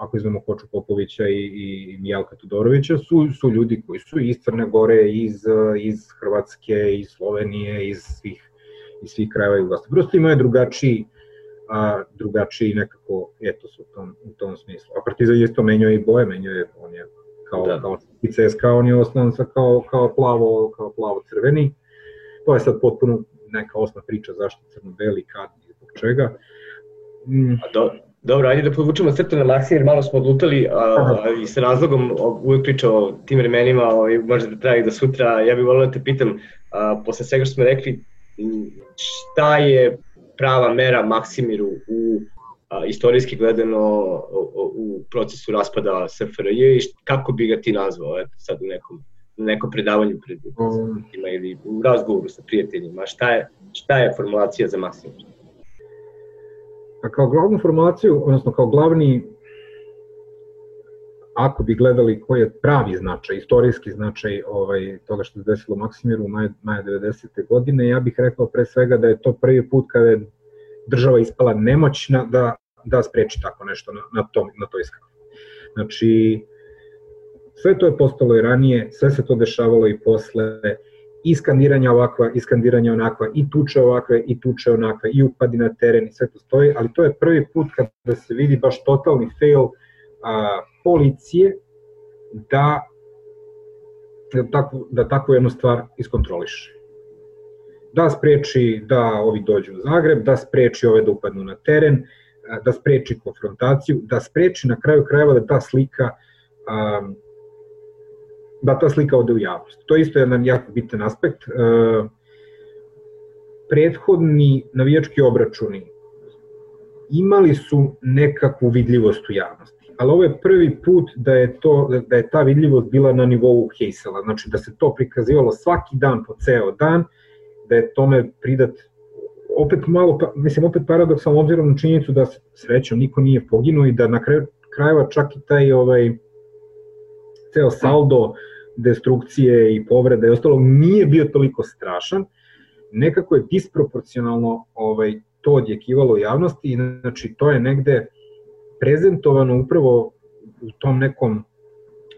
ako izvemo Koču Popovića i, i Mijalka Todorovića, su, su ljudi koji su iz Crne Gore, iz, iz Hrvatske, iz Slovenije, iz svih, iz svih krajeva Jugoslavije. Prosto imaju drugačiji, a, drugačiji nekako etos u tom, u tom smislu. A Partizan je isto menjao i boje, menjao je, on je kao, da. kao i CSKA, on je osnovan sa kao, kao plavo, kao plavo crveni. To je sad potpuno neka osna priča zašto crno-beli, kad i zbog čega. Mm. A do, Dobro, ajde da podvučemo crtu na Maksimir, malo smo odlutali a, a, i sa razlogom uvek pričao o tim vremenima, o, možda da traje do sutra. Ja bih volio da te pitam, a, posle svega što smo rekli, šta je prava mera Maksimiru u a, istorijski gledano u, u procesu raspada SFRJ i kako bi ga ti nazvao eto, sad u nekom, u nekom predavanju pred um. ili u razgovoru sa prijateljima, šta je, šta je formulacija za Maksimir? A kao glavnu formulaciju, odnosno kao glavni, ako bi gledali koji je pravi značaj, istorijski značaj ovaj, toga što se desilo u Maksimiru u maja, maja 90. godine, ja bih rekao pre svega da je to prvi put kada je država ispala nemoćna da, da spreči tako nešto na, na, tom, na toj skali. Znači, sve to je postalo i ranije, sve se to dešavalo i posle, i skandiranja ovakva, i skandiranja onakva, i tuče ovakve, i tuče onakve, i upadi na teren, i sve to stoji, ali to je prvi put kada se vidi baš totalni fail a, policije da, da, tako, da takvu jednu stvar iskontroliše. Da spreči da ovi dođu u Zagreb, da spreči ove da upadnu na teren, da spreči konfrontaciju, da spreči na kraju krajeva da ta slika a, da ta slika ode u javnost. To je isto jedan jako bitan aspekt. E, prethodni navijački obračuni imali su nekakvu vidljivost u javnosti, ali ovo je prvi put da je, to, da je ta vidljivost bila na nivou Heysela, znači da se to prikazivalo svaki dan po ceo dan, da je tome pridat opet malo, pa, mislim opet paradoksalno obzirom na činjenicu da srećom niko nije poginuo i da na kraju krajeva čak i taj ovaj ceo saldo destrukcije i povrede i ostalo nije bio toliko strašan, nekako je disproporcionalno ovaj, to odjekivalo javnosti i znači to je negde prezentovano upravo u tom nekom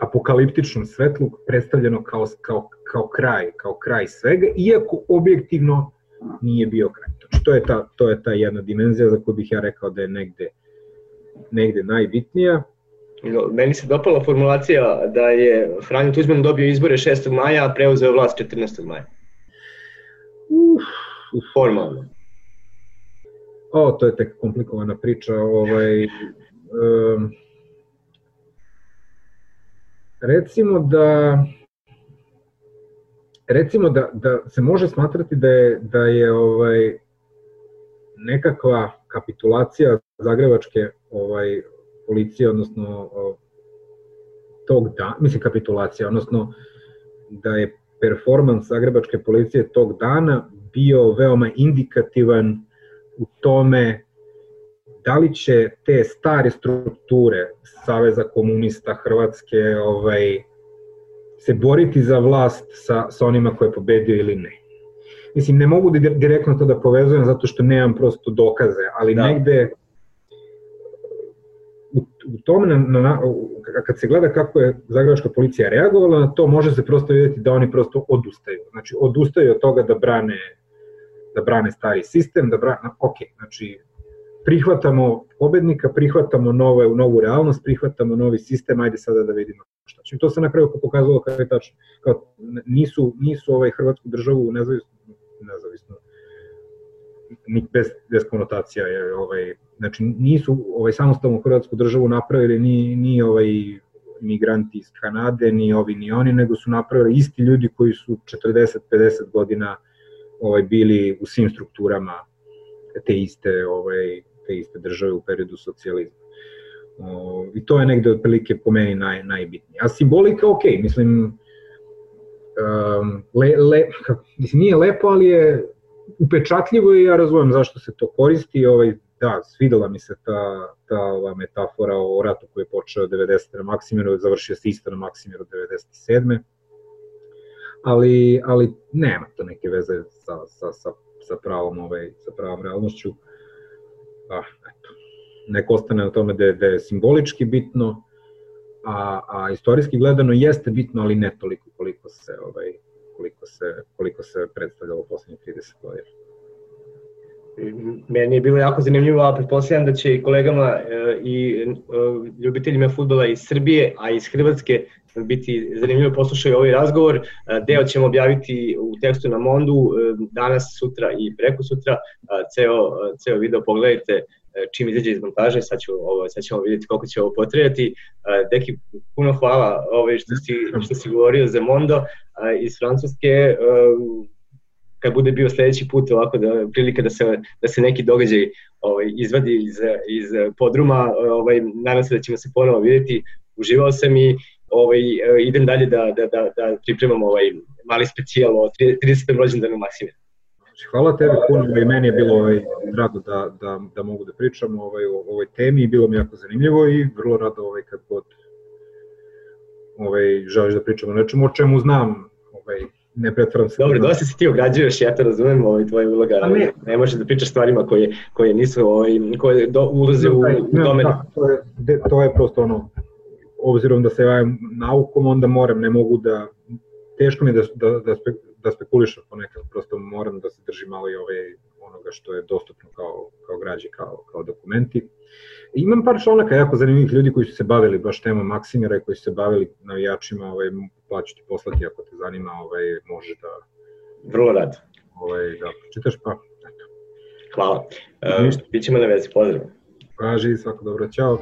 apokaliptičnom svetlu predstavljeno kao, kao, kao kraj, kao kraj svega, iako objektivno nije bio kraj. Znači, to je ta, to je ta jedna dimenzija za koju bih ja rekao da je negde, negde najbitnija. Meni se dopala formulacija da je Franjo Tuđman dobio izbore 6. maja, a preuzeo vlast 14. maja. Uf, formalno. O, to je tek komplikovana priča. Ovaj, recimo da recimo da, da se može smatrati da je, da je ovaj nekakva kapitulacija zagrebačke ovaj policije, odnosno tog da, mislim kapitulacija, odnosno da je performans zagrebačke policije tog dana bio veoma indikativan u tome da li će te stare strukture Saveza komunista Hrvatske ovaj, se boriti za vlast sa, sa onima koje je pobedio ili ne. Mislim, ne mogu direktno to da povezujem zato što nemam prosto dokaze, ali da. negde u, u tome, na, na, kad se gleda kako je Zagrebačka policija reagovala na to, može se prosto vidjeti da oni prosto odustaju. Znači, odustaju od toga da brane da brane stari sistem, da brane, ok, znači prihvatamo pobednika, prihvatamo nove, novu realnost, prihvatamo novi sistem, ajde sada da vidimo šta će. To se na kraju pokazalo kao je tačno. Kao, nisu, nisu ovaj Hrvatsku državu nezavisno, nezavisno ni bez, bez konotacija je ovaj znači nisu ovaj samostalnu hrvatsku državu napravili ni ni ovaj migranti iz Kanade, ni ovi ni oni, nego su napravili isti ljudi koji su 40-50 godina ovaj bili u svim strukturama te iste ovaj te iste države u periodu socijalizma. O, I to je negde otprilike po meni naj, najbitnije. A simbolika, ok, mislim, um, le, le, mislim, nije lepo, ali je upečatljivo i ja razumem zašto se to koristi. Ovaj, da, svidela mi se ta, ta ova metafora o ratu koji je počeo 90. na Maksimiru, završio se isto na Maksimiru 97. Ali, ali nema to neke veze sa, sa, sa, sa pravom, ovaj, sa pravom realnošću. Ah, eto. Nek ostane na tome da je, da je simbolički bitno, a, a istorijski gledano jeste bitno, ali ne toliko koliko se ovaj koliko se, koliko se predstavljalo poslednjih 30 godina. Meni je bilo jako zanimljivo, a pretpostavljam da će i kolegama e, i e, ljubiteljima futbola iz Srbije, a iz Hrvatske biti zanimljivo poslušaju ovaj razgovor. E, deo ćemo objaviti u tekstu na Mondu danas, sutra i preko sutra. Ceo, ceo video pogledajte čim izađe iz montaže, sad, ću, ovo, sad ćemo vidjeti koliko će ovo potrebati. Deki, puno hvala ovaj, što, si, što si govorio za Mondo iz Francuske kad bude bio sledeći put ovako da prilika da se da se neki događaj ovaj izvadi iz iz podruma, ovaj nadam se da ćemo se ponovo videti. Uživao sam i ovaj idem dalje da da da da pripremam ovaj mali specijal o 30. rođendanu Maksimira. Znači, hvala tebi puno i meni je bilo ovaj, drago da, da, da mogu da pričam ovaj, o ovoj temi bilo mi jako zanimljivo i vrlo rado ovaj, kad god ovaj, želiš da pričamo o nečemu o čemu znam ovaj, ne pretvaram se. Dobro, dosta si ti ograđuješ, ja to razumem, ovaj, tvoja uloga, ne. ne možeš da pričaš stvarima koje, koje nisu, ovaj, koje do, ulaze u, u domen. Da, to, je, to je prosto ono, obzirom da se javim naukom, onda moram, ne mogu da, teško mi je da, da, da, spe, da spekulišem ponekad, prosto moram da se držim malo i ove, onoga što je dostupno kao, kao građe, kao, kao dokumenti. Imam par članaka jako zanimljivih ljudi koji su se bavili baš temom Maksimira i koji su se bavili navijačima, ovaj, pa ću ti poslati ako te zanima, ovaj, može da... Vrlo rad. Ovaj, da čitaš pa, eto. Hvala. Uh, Bićemo na vezi, pozdrav. Kaži, svako dobro, čao.